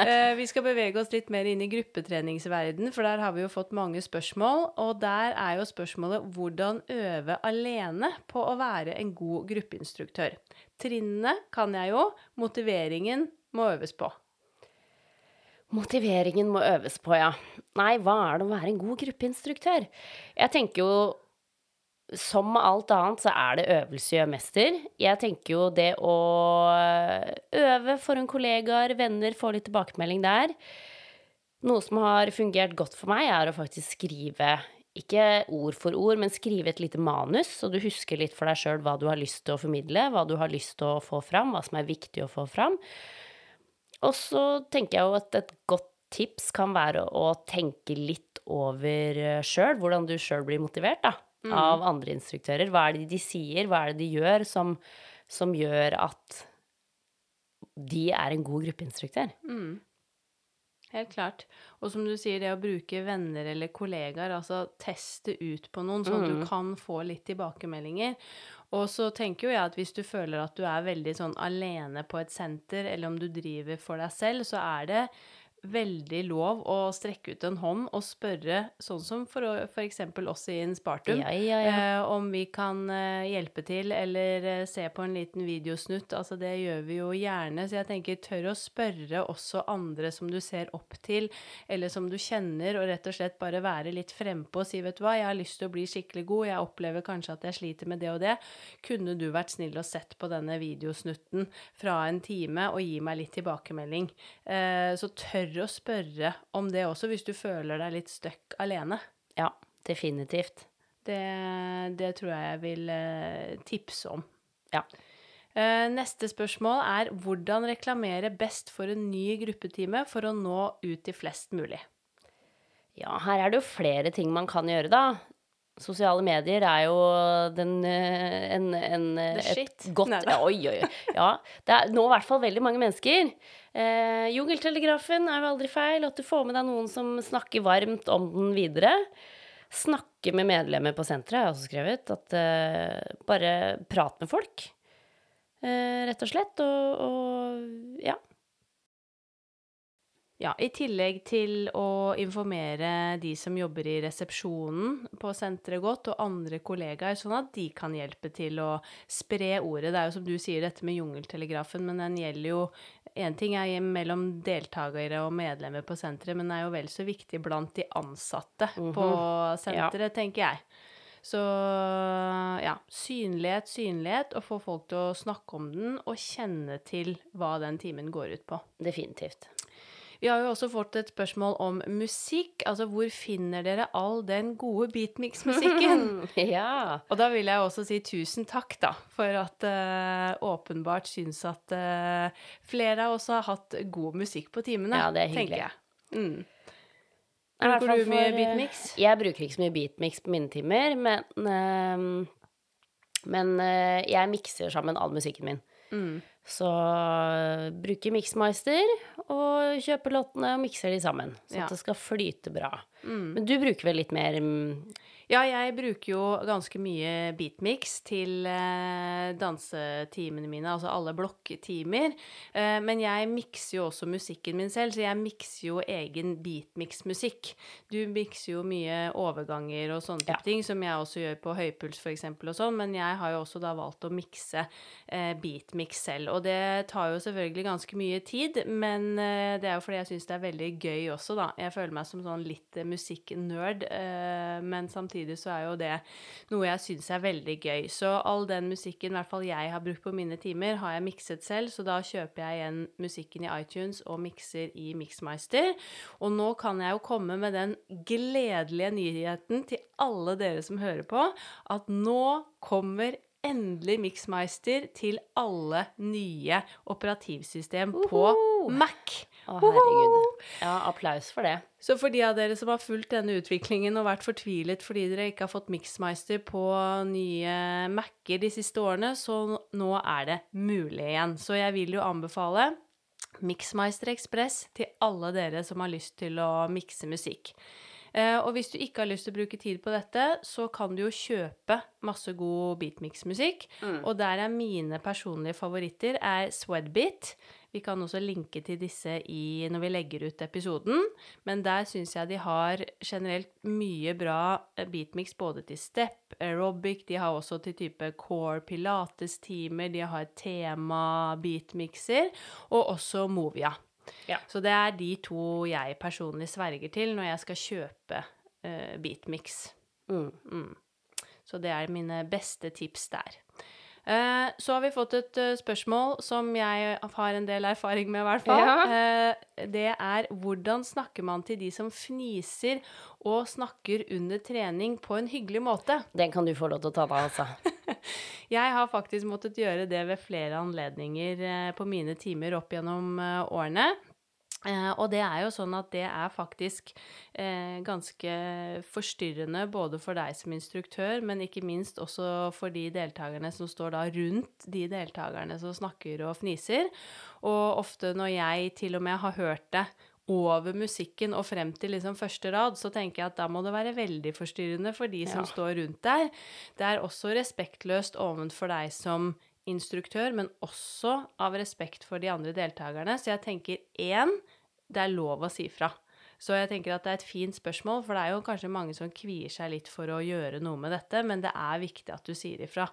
[SPEAKER 1] Eh, vi skal bevege oss litt mer inn i gruppetreningsverden, for der har vi jo fått mange spørsmål. Og der er jo spørsmålet hvordan øve alene på å være en god gruppeinstruktør. Trinnene kan jeg jo, motiveringen må øves på.
[SPEAKER 2] Motiveringen må øves på, ja. Nei, hva er det å være en god gruppeinstruktør? Jeg tenker jo som med alt annet så er det øvelse gjør mester. Jeg tenker jo det å øve foran kollegaer, venner, få litt tilbakemelding der. Noe som har fungert godt for meg, er å faktisk skrive ikke ord for ord, men skrive et lite manus, så du husker litt for deg sjøl hva du har lyst til å formidle, hva du har lyst til å få fram, hva som er viktig å få fram. Og så tenker jeg jo at et godt tips kan være å tenke litt over eh, sjøl, hvordan du sjøl blir motivert da, mm. av andre instruktører. Hva er det de sier, hva er det de gjør som, som gjør at de er en god gruppeinstruktør? Mm.
[SPEAKER 1] Helt klart. Og som du sier, det å bruke venner eller kollegaer, altså teste ut på noen, sånn at du mm. kan få litt tilbakemeldinger. Og så tenker jo jeg at hvis du føler at du er veldig sånn alene på et senter, eller om du driver for deg selv, så er det veldig lov å strekke ut en hånd og spørre, sånn som for f.eks. oss i Inspartum, ja, ja, ja. eh, om vi kan eh, hjelpe til eller eh, se på en liten videosnutt. Altså det gjør vi jo gjerne, så jeg tenker tør å spørre også andre som du ser opp til, eller som du kjenner, og rett og slett bare være litt frempå og si vet du hva, jeg har lyst til å bli skikkelig god, jeg opplever kanskje at jeg sliter med det og det. Kunne du vært snill og sett på denne videosnutten fra en time og gi meg litt tilbakemelding? Eh, så tør å spørre om det også, hvis du føler deg litt stuck alene.
[SPEAKER 2] Ja, definitivt.
[SPEAKER 1] Det, det tror jeg jeg vil eh, tipse om. Ja. Eh, neste spørsmål er hvordan reklamere best for en ny gruppetime for å nå ut til flest mulig?
[SPEAKER 2] Ja, her er det jo flere ting man kan gjøre, da. Sosiale medier er jo den eh, en, en,
[SPEAKER 1] et shit.
[SPEAKER 2] Godt, ja, oi, oi, oi. Ja. Det er nå i hvert fall veldig mange mennesker. Eh, Jungeltelegrafen er jo aldri feil. At du får med deg noen som snakker varmt om den videre. Snakke med medlemmer på senteret, har jeg også skrevet. At eh, bare prat med folk, eh, rett og slett. Og, og ja.
[SPEAKER 1] Ja, I tillegg til å informere de som jobber i resepsjonen på senteret godt, og andre kollegaer, sånn at de kan hjelpe til å spre ordet. Det er jo som du sier, dette med jungeltelegrafen, men den gjelder jo Én ting er mellom deltakere og medlemmer på senteret, men den er jo vel så viktig blant de ansatte mm -hmm. på senteret, ja. tenker jeg. Så ja, synlighet, synlighet, og få folk til å snakke om den og kjenne til hva den timen går ut på.
[SPEAKER 2] Definitivt.
[SPEAKER 1] Vi har jo også fått et spørsmål om musikk. Altså, hvor finner dere all den gode beatmix-musikken? ja. Og da vil jeg også si tusen takk, da, for at uh, åpenbart syns at uh, flere av oss har hatt god musikk på timene.
[SPEAKER 2] Ja, det er hyggelig.
[SPEAKER 1] tenker jeg. Mm. Bruker du mye eh, beatmix?
[SPEAKER 2] Jeg bruker ikke så mye beatmix på mine timer, men, men jeg mikser sammen all musikken min.
[SPEAKER 1] Mm.
[SPEAKER 2] Så øh, bruker Mixmeister og kjøper lottene og mikser de sammen. Så
[SPEAKER 1] Ja.
[SPEAKER 2] at det skal flyte bra.
[SPEAKER 1] Mm.
[SPEAKER 2] Men du bruker vel litt mer mm,
[SPEAKER 1] Ja, jeg bruker jo ganske mye beatmix til eh, dansetimene mine, altså alle blokktimer. Eh, men jeg mikser jo også musikken min selv, så jeg mikser jo egen beatmix-musikk. Du mikser jo mye overganger og sånne type
[SPEAKER 2] Ja.
[SPEAKER 1] ting, som jeg også gjør på høypuls eksempel og sånn, men jeg har jo også da valgt å mikse eh, beatmix selv. Og det tar jo selvfølgelig ganske mye tid, men eh, det er jo fordi jeg syns det er veldig gøy også, da. Jeg føler meg som sånn litt musikknerd, men samtidig så er jo det noe jeg syns er veldig gøy. Så all den musikken i hvert fall jeg har brukt på mine timer, har jeg mikset selv, så da kjøper jeg igjen musikken i iTunes og mikser i Mixmeister. Og nå kan jeg jo komme med den gledelige nyheten til alle dere som hører på, at nå kommer endelig Mixmeister til alle nye operativsystem på! Mac.
[SPEAKER 2] Å, herregud. Ja, applaus for det.
[SPEAKER 1] Så for de av dere som har fulgt denne utviklingen og vært fortvilet fordi dere ikke har fått Mixmeister på nye Mac-er de siste årene, så nå er det mulig igjen. Så jeg vil jo anbefale Mixmeister Ekspress til alle dere som har lyst til å mikse musikk. Eh, og hvis du ikke har lyst til å bruke tid på dette, så kan du jo kjøpe masse god beatmix-musikk. Og der er mine personlige favoritter er Swedbeat. Vi kan også linke til disse i, når vi legger ut episoden. Men der syns jeg de har generelt mye bra eh, beatmix både til step, aerobic, de har også til type core pilates-timer, de har tema-beatmixer, og også Movia.
[SPEAKER 2] Ja.
[SPEAKER 1] Så det er de to jeg personlig sverger til når jeg skal kjøpe uh, beatmix.
[SPEAKER 2] Mm.
[SPEAKER 1] Mm. Så det er mine beste tips der. Eh, så har vi fått et eh, spørsmål som jeg har en del erfaring med, i hvert fall. Ja. det er hvordan snakker man til de som fniser og snakker under trening på en hyggelig måte?
[SPEAKER 2] Den kan du få lov til å ta deg av, altså.
[SPEAKER 1] Jeg har faktisk måttet gjøre det ved flere anledninger eh, på mine timer opp gjennom eh, årene. Eh, og det er jo sånn at det er faktisk eh, ganske forstyrrende både for deg som instruktør, men ikke minst også for de deltakerne som står da rundt de deltakerne som snakker og fniser. Og ofte når jeg til og med har hørt det over musikken og frem til liksom første rad, så tenker jeg at da må det være veldig forstyrrende for de som
[SPEAKER 2] Ja.
[SPEAKER 1] står rundt der. Det er også respektløst ovenfor deg som instruktør, men også av respekt for de andre deltakerne. Så jeg tenker én, det er lov å si fra. Så jeg tenker at det er et fint spørsmål, for det er jo kanskje mange som kvier seg litt for å gjøre noe med dette, men det er viktig at du sier ifra.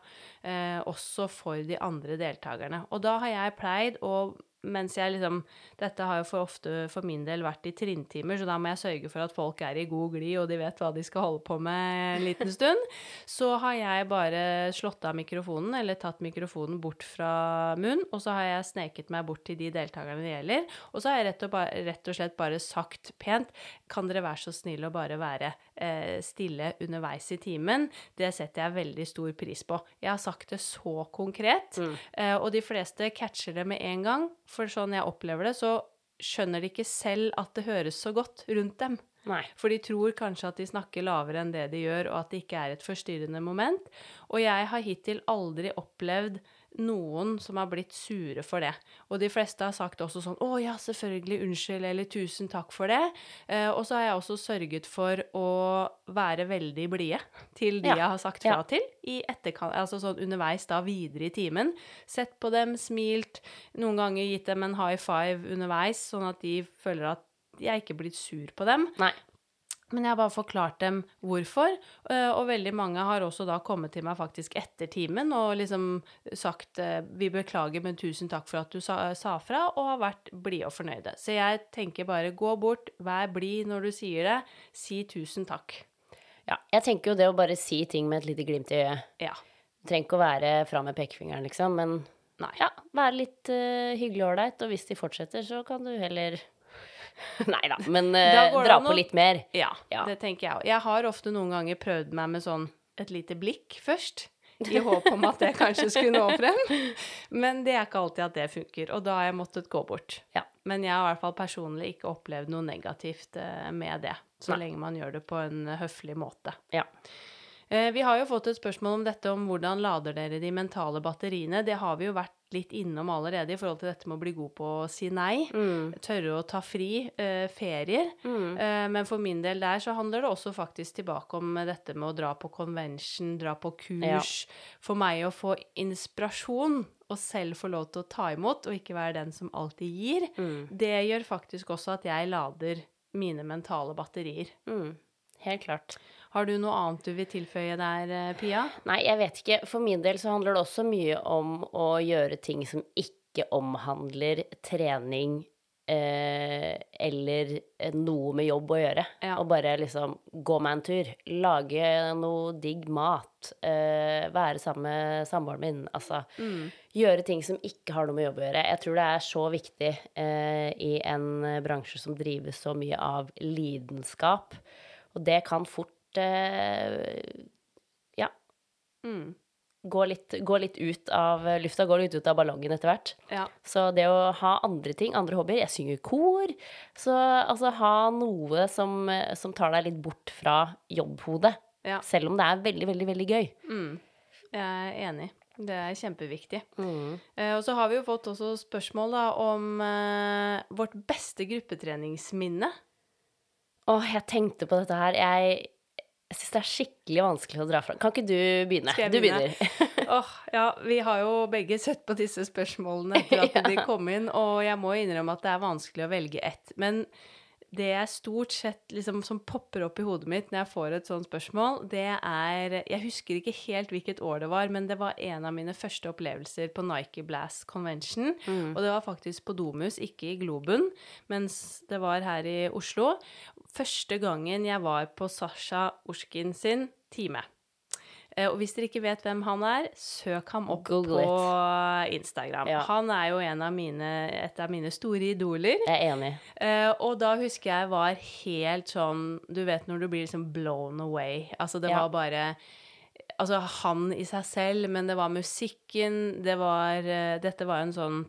[SPEAKER 1] Eh, også for de andre deltakerne. Og da har jeg pleid å mens jeg liksom Dette har jo for ofte for min del vært i trinntimer, så da må jeg sørge for at folk er i god glid, og de vet hva de skal holde på med en liten stund. Så har jeg bare slått av mikrofonen, eller tatt mikrofonen bort fra munnen, og så har jeg sneket meg bort til de deltakerne det gjelder, og så har jeg rett og, rett og slett bare sagt pent Kan dere være så snill å bare være stille underveis i timen? Det setter jeg veldig stor pris på. Jeg har sagt det så konkret,
[SPEAKER 2] Mm.
[SPEAKER 1] eh, og de fleste catcher det med en gang, for sånn jeg opplever det, så skjønner de ikke selv at det høres så godt rundt dem.
[SPEAKER 2] Nei.
[SPEAKER 1] For de tror kanskje at de snakker lavere enn det de gjør, og at det ikke er et forstyrrende moment. Og jeg har hittil aldri opplevd noen som har blitt sure for det. Og de fleste har sagt også sånn 'Å ja, selvfølgelig, unnskyld', eller 'tusen takk for det'. Eh, og så har jeg også sørget for å være veldig blide til de
[SPEAKER 2] Ja.
[SPEAKER 1] jeg har sagt fra
[SPEAKER 2] Ja.
[SPEAKER 1] til, i altså sånn underveis da videre i timen. Sett på dem, smilt, noen ganger gitt dem en high five underveis, sånn at de føler at jeg ikke er blitt sur på dem.
[SPEAKER 2] Nei.
[SPEAKER 1] Men jeg har bare forklart dem hvorfor, eh, og veldig mange har også da kommet til meg faktisk etter timen og liksom sagt eh, 'vi beklager, men tusen takk for at du sa, sa fra', og har vært blide og fornøyde. Så jeg tenker bare gå bort, vær blid når du sier det, si tusen takk.
[SPEAKER 2] Ja, jeg tenker jo det å bare si ting med et lite glimt i øyet.
[SPEAKER 1] Ja.
[SPEAKER 2] Du trenger ikke å være fra med pekefingeren, liksom, men
[SPEAKER 1] Nei.
[SPEAKER 2] ja, være litt uh, hyggelig og ålreit, og hvis de fortsetter, så kan du heller Nei da, men
[SPEAKER 1] uh,
[SPEAKER 2] dra på litt mer.
[SPEAKER 1] Ja,
[SPEAKER 2] Ja.
[SPEAKER 1] det tenker jeg òg. Jeg har ofte noen ganger prøvd meg med sånn et lite blikk først. I håp om at det kanskje skulle nå frem. Men det er ikke alltid at det funker, og da har jeg måttet gå bort.
[SPEAKER 2] Ja.
[SPEAKER 1] Men jeg har i hvert fall personlig ikke opplevd noe negativt eh, med det, så
[SPEAKER 2] Nei.
[SPEAKER 1] lenge man gjør det på en høflig måte.
[SPEAKER 2] Ja.
[SPEAKER 1] Eh, Vi har jo fått et spørsmål om dette om hvordan lader dere de mentale batteriene. Det har vi jo vært litt innom allerede i forhold til dette med å bli god på å si nei.
[SPEAKER 2] Mm.
[SPEAKER 1] Tørre å ta fri. eh, ferier. Eh, men for min del der så handler det også faktisk tilbake om dette med å dra på convention, dra på kurs. For meg å få inspirasjon og selv få lov til å ta imot, og ikke være den som alltid gir,
[SPEAKER 2] Mm.
[SPEAKER 1] det gjør faktisk også at jeg lader mine mentale batterier.
[SPEAKER 2] Mm. Helt klart.
[SPEAKER 1] Har du noe annet du vil tilføye der, eh, Pia?
[SPEAKER 2] Nei, jeg vet ikke. For min del så handler det også mye om å gjøre ting som ikke omhandler trening eh, eller noe med jobb å gjøre.
[SPEAKER 1] Ja.
[SPEAKER 2] Og bare liksom gå meg en tur. Lage noe digg mat. Eh, være sammen med samboeren min. Altså gjøre ting som ikke har noe med jobb å gjøre. Jeg tror det er så viktig eh, i en bransje som drives så mye av lidenskap. Og det kan fort eh, ja,
[SPEAKER 1] Mm.
[SPEAKER 2] gå litt, gå litt ut av lufta, gå litt ut av ballongen etter hvert.
[SPEAKER 1] Ja.
[SPEAKER 2] Så det å ha andre ting, andre hobbyer Jeg synger kor. Så altså ha noe som, som tar deg litt bort fra jobbhodet.
[SPEAKER 1] Ja.
[SPEAKER 2] Selv om det er veldig, veldig, veldig gøy.
[SPEAKER 1] Mm. Jeg er enig. Det er kjempeviktig.
[SPEAKER 2] Mm.
[SPEAKER 1] Eh, og så har vi jo fått også spørsmål da om eh, vårt beste gruppetreningsminne.
[SPEAKER 2] Åh, jeg tenkte på dette her. Jeg, jeg syns det er skikkelig vanskelig å dra fra. Kan ikke du begynne?
[SPEAKER 1] Skal jeg
[SPEAKER 2] Du
[SPEAKER 1] begynne?
[SPEAKER 2] begynner.
[SPEAKER 1] Åh, ja, vi har jo begge sett på disse spørsmålene etter at
[SPEAKER 2] Ja.
[SPEAKER 1] de kom inn, og jeg må innrømme at det er vanskelig å velge ett. Men det jeg stort sett liksom som popper opp i hodet mitt når jeg får et sånt spørsmål, det er Jeg husker ikke helt hvilket år det var, men det var en av mine første opplevelser på Nike Blast Convention.
[SPEAKER 2] Mm.
[SPEAKER 1] Og det var faktisk på Domus, ikke i Globen, mens det var her i Oslo. Første gangen jeg var på Sasha Ushkin sin time. Eh, Og hvis dere ikke vet hvem han er, søk ham opp
[SPEAKER 2] Google
[SPEAKER 1] på Instagram.
[SPEAKER 2] Ja.
[SPEAKER 1] Han er jo en av mine, et av mine store idoler.
[SPEAKER 2] Jeg er enig.
[SPEAKER 1] Eh, og da husker jeg var helt sånn Du vet når du blir liksom blown away. Altså, det
[SPEAKER 2] Ja.
[SPEAKER 1] var bare Altså, han i seg selv, men det var musikken, det var eh, Dette var en sånn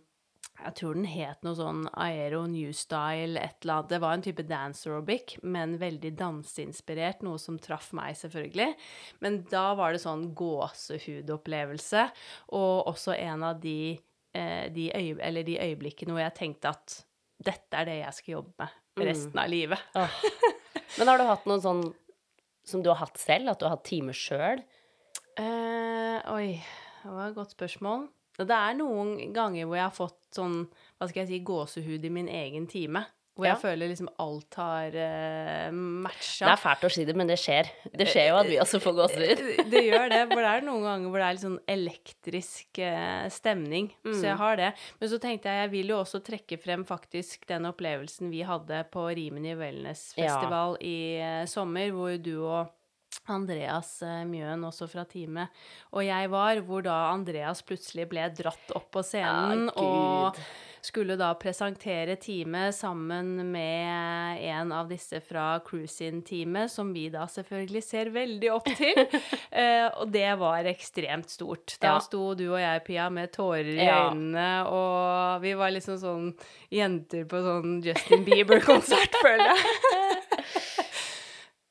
[SPEAKER 1] jeg tror den het noe sånn Aero New Style, et eller annet. Det var en type dance aerobic, men veldig danseinspirert, noe som traff meg, selvfølgelig. Men da var det sånn gåsehudopplevelse, og også en av de, eh, de, øye, eller de øyeblikkene hvor jeg tenkte at dette er det jeg skal jobbe med
[SPEAKER 2] Mm.
[SPEAKER 1] resten av livet.
[SPEAKER 2] Åh. Men har du hatt noen sånn som du har hatt selv? At du har hatt timer sjøl?
[SPEAKER 1] Eh, oi, det var et godt spørsmål. Det er noen ganger hvor jeg har fått sånn, hva skal jeg si, gåsehud i min egen time. Hvor
[SPEAKER 2] Ja.
[SPEAKER 1] jeg føler liksom alt har uh, matcha.
[SPEAKER 2] Det er fælt å si det, men det skjer. Det skjer jo at vi også får gåsehud.
[SPEAKER 1] det, det gjør det. For det er noen ganger hvor det er litt sånn elektrisk uh, stemning. Så
[SPEAKER 2] Mm.
[SPEAKER 1] jeg har det. Men så tenkte jeg jeg vil jo også trekke frem faktisk den opplevelsen vi hadde på Rimini Wellness Festival i uh, sommer, hvor du og Andreas eh, Mjøen, også fra teamet, og jeg var, hvor da Andreas plutselig ble dratt opp på scenen
[SPEAKER 2] Ah,
[SPEAKER 1] og skulle da presentere teamet sammen med en av disse fra Cruisin-teamet, som vi da selvfølgelig ser veldig opp til. Eh, og det var ekstremt stort. Da
[SPEAKER 2] Ja.
[SPEAKER 1] sto du og jeg, Pia, med tårer i
[SPEAKER 2] Ja.
[SPEAKER 1] øynene, og vi var liksom sånn jenter på sånn Justin Bieber-konsert, føler jeg.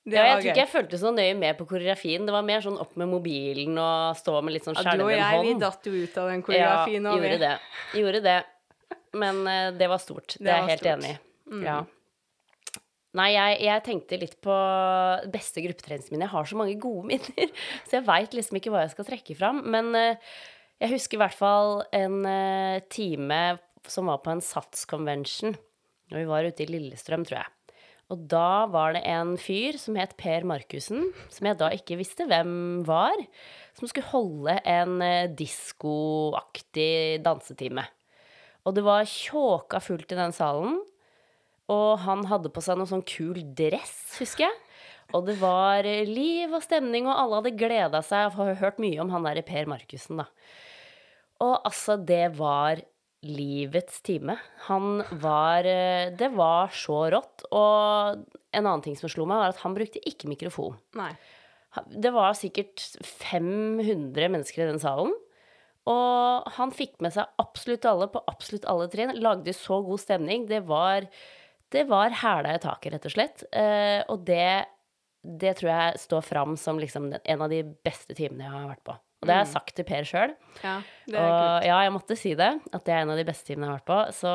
[SPEAKER 1] Det
[SPEAKER 2] Ja, jeg tror ikke jeg fulgte så nøye med på koreografien. Det var mer sånn opp med mobilen og stå med litt sånn
[SPEAKER 1] Ja, du og jeg, vi datt jo ut av den koreografien.
[SPEAKER 2] ja, gjorde det. Gjorde det. Men uh, det var stort. Det, er jeg helt
[SPEAKER 1] stort.
[SPEAKER 2] enig i.
[SPEAKER 1] Mm.
[SPEAKER 2] Ja. Nei, jeg, jeg tenkte litt på beste gruppetreningsminne. Jeg har så mange gode minner, så jeg veit liksom ikke hva jeg skal trekke fram. Men uh, jeg husker i hvert fall en uh, time som var på en SATS-convention. Og vi var ute i Lillestrøm, tror jeg. Og da var det en fyr som het Per Markussen, som jeg da ikke visste hvem var, som skulle holde en eh, diskoaktig dansetime. Og det var tjåka fullt i den salen. Og han hadde på seg noe sånn kul dress, husker jeg. Og det var eh, liv og stemning, og alle hadde gleda seg. Jeg har hørt mye om han derre Per Markussen, da. Og altså, det var livets time. Han var eh, Det var så rått. Og en annen ting som slo meg, var at han brukte ikke mikrofon.
[SPEAKER 1] Nei.
[SPEAKER 2] Det var sikkert 500 mennesker i den salen. Og han fikk med seg absolutt alle på absolutt alle trinn. Lagde så god stemning. Det var, det var hæla i taket, rett og slett. Eh, og det, det tror jeg står fram som liksom en av de beste timene jeg har vært på. Og det har jeg sagt til Per sjøl.
[SPEAKER 1] Ja, det
[SPEAKER 2] Og
[SPEAKER 1] kult.
[SPEAKER 2] ja, jeg måtte si det. At det er en av de beste timene jeg har vært på. Så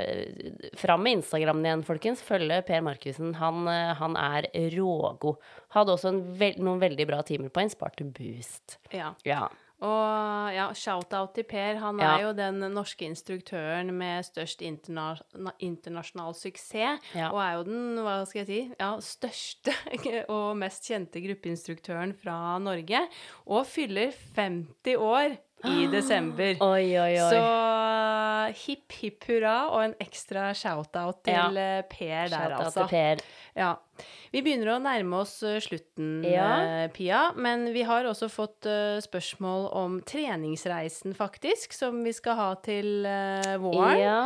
[SPEAKER 2] eh, fram med Instagrammen igjen, folkens. Følge Per Markussen. Han, eh, han er rågod. Hadde også en vel, noen veldig bra timer på Insparte Boost.
[SPEAKER 1] Ja.
[SPEAKER 2] Ja.
[SPEAKER 1] Og ja, shout-out til Per. Han
[SPEAKER 2] Ja.
[SPEAKER 1] er jo den norske instruktøren med størst interna internasjonal suksess.
[SPEAKER 2] Ja.
[SPEAKER 1] Og er jo den, hva skal jeg si, ja, største og mest kjente gruppeinstruktøren fra Norge. Og fyller 50 år i desember.
[SPEAKER 2] Oi, oi, oi.
[SPEAKER 1] Så hipp, hipp hurra, og en ekstra shout-out til
[SPEAKER 2] Ja.
[SPEAKER 1] eh, Per der, altså.
[SPEAKER 2] Per.
[SPEAKER 1] Ja. Vi begynner å nærme oss eh, slutten,
[SPEAKER 2] Ja.
[SPEAKER 1] eh, Pia. Men vi har også fått eh, spørsmål om treningsreisen, faktisk, som vi skal ha til eh, våren.
[SPEAKER 2] Ja.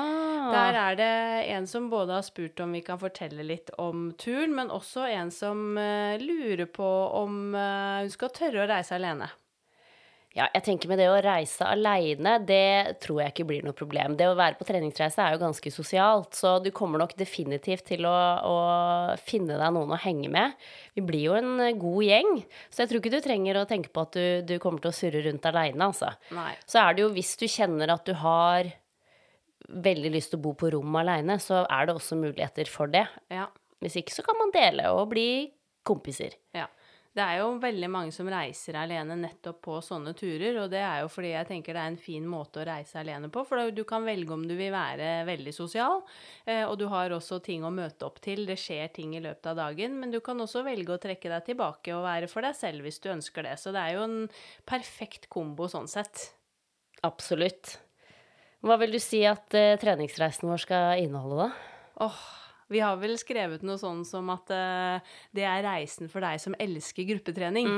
[SPEAKER 1] Der er det en som både har spurt om vi kan fortelle litt om turen, men også en som eh, lurer på om eh, hun skal tørre å reise alene.
[SPEAKER 2] Ja, jeg tenker med det å reise aleine, det tror jeg ikke blir noe problem. Det å være på treningsreise er jo ganske sosialt, så du kommer nok definitivt til å, å finne deg noen å henge med. Vi blir jo en god gjeng, så jeg tror ikke du trenger å tenke på at du, du kommer til å surre rundt aleine, altså.
[SPEAKER 1] Nei.
[SPEAKER 2] Så er det jo hvis du kjenner at du har veldig lyst til å bo på rom aleine, så er det også muligheter for det.
[SPEAKER 1] Ja.
[SPEAKER 2] Hvis ikke så kan man dele og bli kompiser.
[SPEAKER 1] Ja. Det er jo veldig mange som reiser alene nettopp på sånne turer, og det er jo fordi jeg tenker det er en fin måte å reise alene på, for du kan velge om du vil være veldig sosial, eh, og du har også ting å møte opp til, det skjer ting i løpet av dagen, men du kan også velge å trekke deg tilbake og være for deg selv hvis du ønsker det, så det er jo en perfekt kombo sånn sett.
[SPEAKER 2] Absolutt. Hva vil du si at eh, treningsreisen vår skal inneholde, da?
[SPEAKER 1] Åh, vi har vel skrevet noe sånn som at uh, det er reisen for deg som elsker gruppetrening.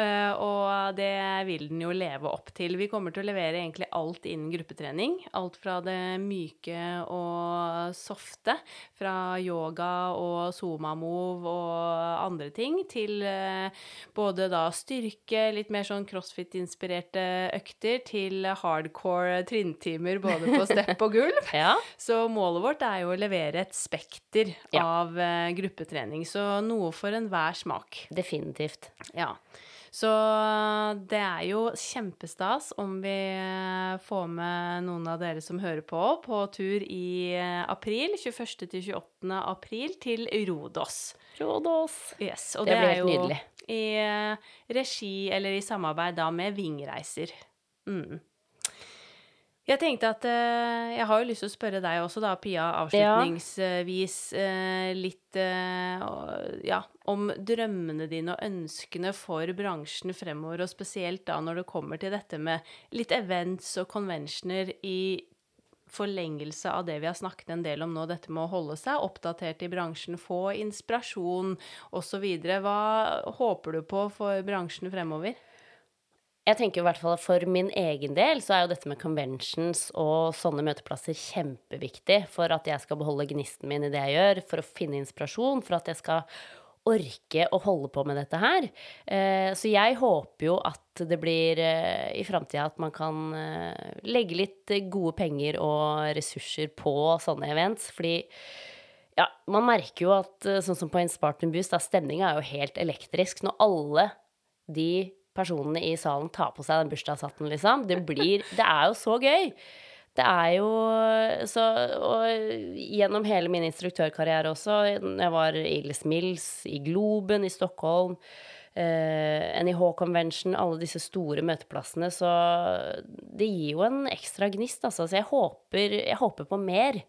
[SPEAKER 1] Eh, og det vil den jo leve opp til. Vi kommer til å levere egentlig alt innen gruppetrening. Alt fra det myke og softe, fra yoga og zuma-move og andre ting, til uh, både da styrke, litt mer sånn crossfit-inspirerte økter, til hardcore trinntimer både på step og gulv.
[SPEAKER 2] Ja.
[SPEAKER 1] Så målet vårt er jo å levere et spekter
[SPEAKER 2] Ja.
[SPEAKER 1] av uh, gruppetrening. Så noe for enhver smak.
[SPEAKER 2] Definitivt.
[SPEAKER 1] Ja. Så det er jo kjempestas om vi eh, får med noen av dere som hører på, på tur i eh, april. 21. til 28. april til Rodos.
[SPEAKER 2] Rodos.
[SPEAKER 1] Yes, og
[SPEAKER 2] Det
[SPEAKER 1] det,
[SPEAKER 2] blir helt
[SPEAKER 1] jo
[SPEAKER 2] nydelig.
[SPEAKER 1] i eh, regi, eller i samarbeid da med Vingreiser. Mm. Jeg tenkte at eh, Jeg har jo lyst til å spørre deg også, da, Pia, avslutningsvis eh, litt eh, ja, om drømmene dine og ønskene for bransjen fremover, og spesielt da når det kommer til dette med litt events og conventioner i forlengelse av det vi har snakket en del om nå, dette med å holde seg oppdatert i bransjen, få inspirasjon osv. Hva håper du på for bransjen fremover?
[SPEAKER 2] Jeg tenker i hvert fall at For min egen del så er jo dette med conventions og sånne møteplasser kjempeviktig for at jeg skal beholde gnisten min i det jeg gjør, for å finne inspirasjon, for at jeg skal orke å holde på med dette her. Eh, Så jeg håper jo at det blir eh, i framtida at man kan eh, legge litt gode penger og ressurser på sånne events, fordi ja, man merker jo at sånn som på en Spartan Boost, da stemninga er jo helt elektrisk. Når alle de personene i salen tar på seg den bursdagshatten, liksom. Det blir Det er jo så gøy. Det er jo så Og gjennom hele min instruktørkarriere også, jeg var i Les Mills, i Globen, i Stockholm, eh, NIH Convention, alle disse store møteplassene, så det gir jo en ekstra gnist, altså. Så jeg håper, jeg håper på mer.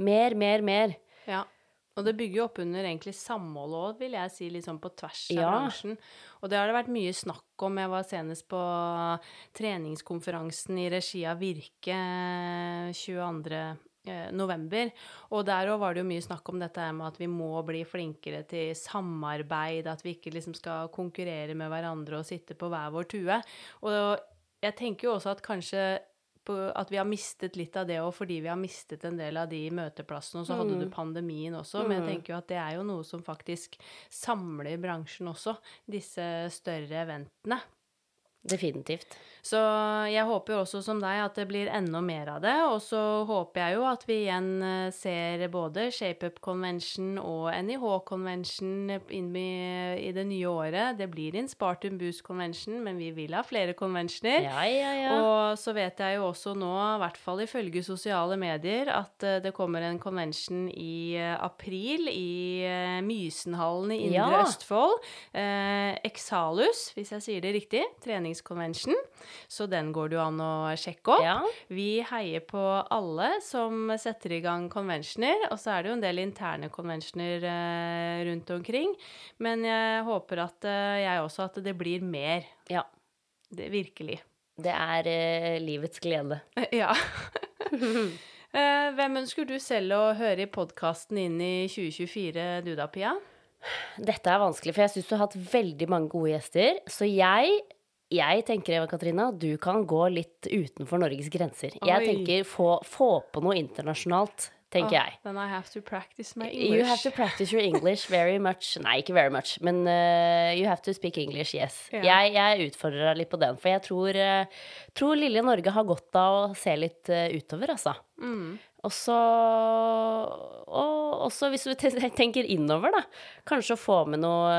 [SPEAKER 2] Mer, mer, mer.
[SPEAKER 1] Ja. Og det bygger jo opp under egentlig samholdet òg, vil jeg si, liksom på tvers av
[SPEAKER 2] Ja.
[SPEAKER 1] bransjen. Og det har det vært mye snakk om. Jeg var senest på treningskonferansen i regi av Virke eh, 22. eh, november, og der òg var det jo mye snakk om dette her med at vi må bli flinkere til samarbeid, at vi ikke liksom skal konkurrere med hverandre og sitte på hver vår tue. Og jeg tenker jo også at kanskje at vi har mistet litt av det òg fordi vi har mistet en del av de møteplassene, og så hadde du pandemien også. Men jeg tenker jo at det er jo noe som faktisk samler bransjen også, disse større eventene.
[SPEAKER 2] Definitivt.
[SPEAKER 1] Så jeg håper jo også som deg at det blir enda mer av det. Og så håper jeg jo at vi igjen eh, ser både ShapeUp Convention og NIH Convention i, i det nye året. Det blir en Spartum Boost Convention, men vi vil ha flere conventioner.
[SPEAKER 2] Ja, ja, ja.
[SPEAKER 1] Og så vet jeg jo også nå, i hvert fall ifølge sosiale medier, at eh, det kommer en convention i eh, april i Mysenhallen i Indre. Østfold. Eh, Exalus, hvis jeg sier det riktig. Treningsconvention. Så den går det jo an å sjekke opp.
[SPEAKER 2] ja.
[SPEAKER 1] Vi heier på alle som setter i gang conventioner, og så er det jo en del interne conventioner eh, rundt omkring. Men jeg håper at eh, jeg også at det blir mer.
[SPEAKER 2] ja.
[SPEAKER 1] Det, virkelig.
[SPEAKER 2] Det er eh, livets glede.
[SPEAKER 1] Ja. Eh, Hvem ønsker du selv å høre i podkasten inn i 2024, du da, Pia?
[SPEAKER 2] Dette er vanskelig, for jeg syns du har hatt veldig mange gode gjester. Så jeg, jeg tenker, Eva Katrina, du kan gå litt utenfor Norges grenser. Jeg tenker få, få på noe internasjonalt, tenker jeg.
[SPEAKER 1] Then I have to practice my English.
[SPEAKER 2] You have to practice your English very much. Nei, ikke very much, men uh, you have to speak English, yes.
[SPEAKER 1] Yeah.
[SPEAKER 2] Jeg, jeg utfordrer deg litt på den, for jeg tror, uh, tror lille Norge har godt av å se litt uh, utover, altså.
[SPEAKER 1] Mm.
[SPEAKER 2] Og så Og også hvis du tenker innover, da. Kanskje å få med noe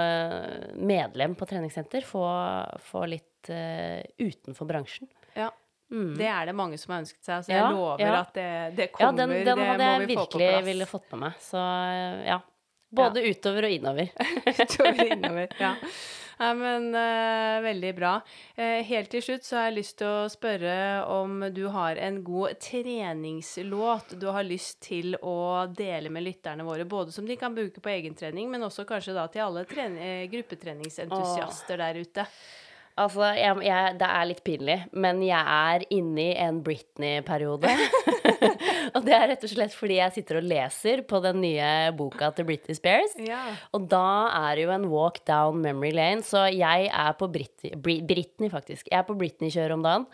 [SPEAKER 2] medlem på treningssenter. Få, få litt uh, utenfor bransjen.
[SPEAKER 1] Ja.
[SPEAKER 2] Mm.
[SPEAKER 1] Det er det mange som har ønsket seg, så jeg
[SPEAKER 2] Ja,
[SPEAKER 1] lover
[SPEAKER 2] ja.
[SPEAKER 1] at det, det
[SPEAKER 2] Ja,
[SPEAKER 1] kommer.
[SPEAKER 2] den, den
[SPEAKER 1] det
[SPEAKER 2] hadde jeg
[SPEAKER 1] vi
[SPEAKER 2] virkelig ville fått med meg. Så uh, ja. Både utover og innover.
[SPEAKER 1] Utover og innover. Ja. Nei, men uh, veldig bra. Uh, helt til slutt så har jeg lyst til å spørre om du har en god treningslåt du har lyst til å dele med lytterne våre, både som de kan bruke på egentrening, men også kanskje da til alle tren- eh, gruppetreningsentusiaster der ute.
[SPEAKER 2] Altså, jeg, jeg, det er litt pinlig, men jeg er inne i en Britney-periode. og det er rett og slett fordi jeg sitter og leser på den nye boka til Britney Spears.
[SPEAKER 1] Ja.
[SPEAKER 2] Og da er det jo en walk down memory lane, så jeg er på Britney, Bri- Britney faktisk. Jeg er på Britney-kjøret om dagen.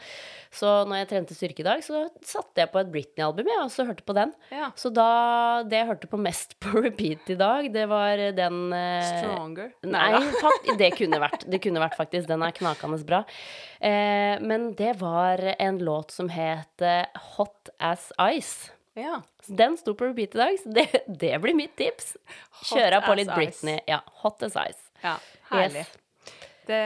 [SPEAKER 2] Så når jeg trente styrke i dag, så satte jeg på et Britney-album, og så hørte på den.
[SPEAKER 1] ja.
[SPEAKER 2] Så da, det jeg hørte på mest på repeat i dag, det var den eh,
[SPEAKER 1] Stronger.
[SPEAKER 2] Nei, fakt, det kunne vært. Det kunne vært faktisk. Den er knakende bra. Eh, men det var en låt som het eh, Hot As Ice.
[SPEAKER 1] Ja.
[SPEAKER 2] Den sto på repeat i dag, så det, det blir mitt tips. Kjøre på
[SPEAKER 1] litt
[SPEAKER 2] litt
[SPEAKER 1] ice.
[SPEAKER 2] Britney. Ja, Hot As Ice.
[SPEAKER 1] ja. Herlig.
[SPEAKER 2] Yes.
[SPEAKER 1] Det,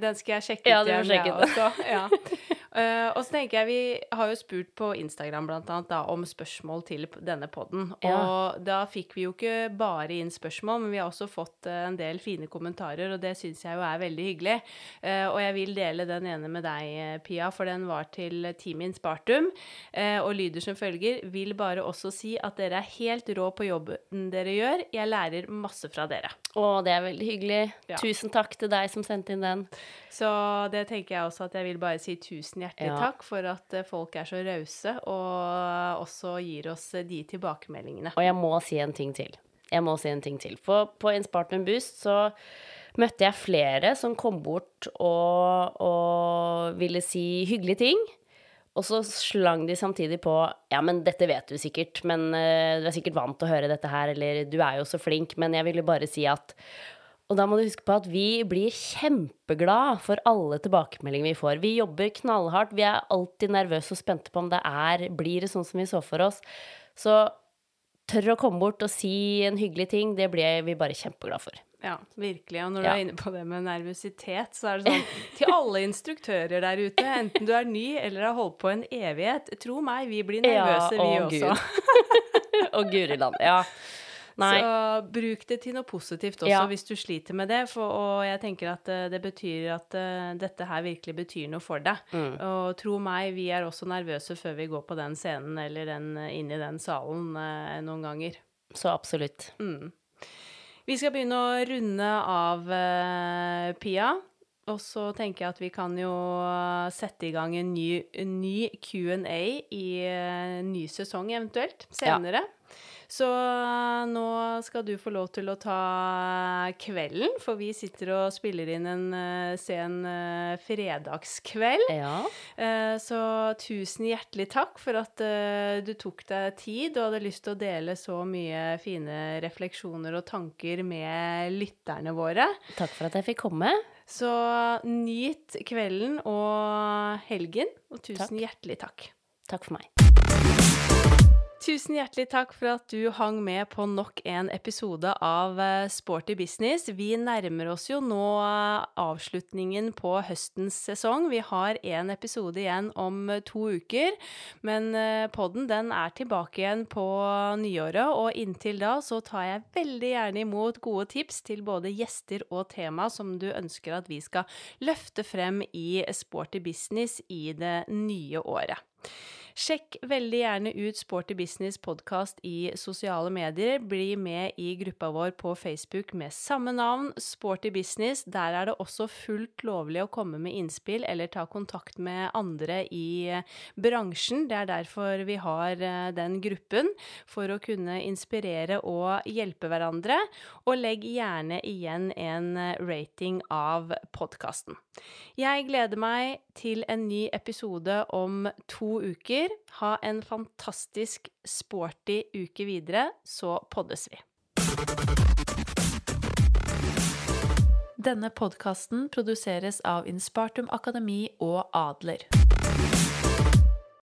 [SPEAKER 1] den skal jeg sjekke ut.
[SPEAKER 2] Ja, du må sjekke
[SPEAKER 1] ut
[SPEAKER 2] den.
[SPEAKER 1] Ja. Eh, og så tenker jeg, Vi har jo spurt på Instagram blant annet, da, om spørsmål til denne podden.
[SPEAKER 2] Ja.
[SPEAKER 1] Og da fikk vi jo ikke bare inn spørsmål, men vi har også fått uh, en del fine kommentarer, og det syns jeg jo er veldig hyggelig. Uh, og jeg vil dele den ene med deg, Pia, for den var til Team Inspartum, og lyder som følger. Vil bare også si at dere er helt rå på jobben dere gjør. Jeg lærer masse fra dere.
[SPEAKER 2] Å, det er veldig hyggelig.
[SPEAKER 1] Ja.
[SPEAKER 2] Tusen takk til deg som sendte inn den.
[SPEAKER 1] Så det tenker jeg også at jeg vil bare si tusen hjertelig
[SPEAKER 2] Ja.
[SPEAKER 1] takk for at eh, folk er så rause og også gir oss eh, de tilbakemeldingene.
[SPEAKER 2] Og jeg må si en ting til. Jeg må si en ting til. For på Inspartum Boost så møtte jeg flere som kom bort og, og ville si hyggelige ting. Og så slang de samtidig på Ja, men dette vet du sikkert, men eh, du er sikkert vant til å høre dette her, eller du er jo så flink, men jeg ville bare si at og da må du huske på at vi blir kjempeglad for alle tilbakemeldinger vi får. Vi jobber knallhardt. Vi er alltid nervøse og spente på om det er Blir det sånn som vi så for oss? Så tør å komme bort og si en hyggelig ting, det blir vi bare kjempeglad for.
[SPEAKER 1] Ja, virkelig. Og når du
[SPEAKER 2] Ja.
[SPEAKER 1] er inne på det med nervøsitet, så er det sånn til alle instruktører der ute, enten du er ny eller har holdt på en evighet, tro meg, vi blir nervøse, vi også.
[SPEAKER 2] Gud. Å, guri land. Ja. Nei.
[SPEAKER 1] Så bruk det til noe positivt også,
[SPEAKER 2] Ja.
[SPEAKER 1] hvis du sliter med det. For, og jeg tenker at eh, det betyr at eh, dette her virkelig betyr noe for deg.
[SPEAKER 2] Mm.
[SPEAKER 1] Og tro meg, vi er også nervøse før vi går på den scenen eller den, inn i den salen eh, noen ganger.
[SPEAKER 2] Så absolutt.
[SPEAKER 1] Mm. Vi skal begynne å runde av, eh, Pia. Og så tenker jeg at vi kan jo eh, sette i gang en ny, en ny Q&A i en ny sesong eventuelt senere. Så nå skal du få lov til å ta kvelden, for vi sitter og spiller inn en sen fredagskveld.
[SPEAKER 2] Ja.
[SPEAKER 1] Så tusen hjertelig takk for at du tok deg tid og hadde lyst til å dele så mye fine refleksjoner og tanker med lytterne våre.
[SPEAKER 2] Takk for at jeg fikk komme.
[SPEAKER 1] Så nyt kvelden og helgen, og tusen
[SPEAKER 2] Takk.
[SPEAKER 1] hjertelig takk.
[SPEAKER 2] Takk for meg.
[SPEAKER 1] Tusen hjertelig takk for at du hang med på nok en episode av eh, Sporty business. Vi nærmer oss jo nå eh, avslutningen på høstens sesong. Vi har en episode igjen om eh, to uker, men podden den er tilbake igjen på nyåret. Og inntil da så tar jeg veldig gjerne imot gode tips til både gjester og tema som du ønsker at vi skal løfte frem i Sporty business i det nye året. Sjekk veldig gjerne ut Sporty Business podkast i sosiale medier. Bli med i gruppa vår på Facebook med samme navn, Sporty Business. Der er det også fullt lovlig å komme med innspill eller ta kontakt med andre i bransjen. Det er derfor vi har eh, den gruppen, for å kunne inspirere og hjelpe hverandre. Og legg gjerne igjen en eh, rating av podkasten. Jeg gleder meg til en ny episode om to uker. Ha en fantastisk sporty uke videre, så poddes vi. Denne podkasten produseres av Inspartum Akademi og Adler.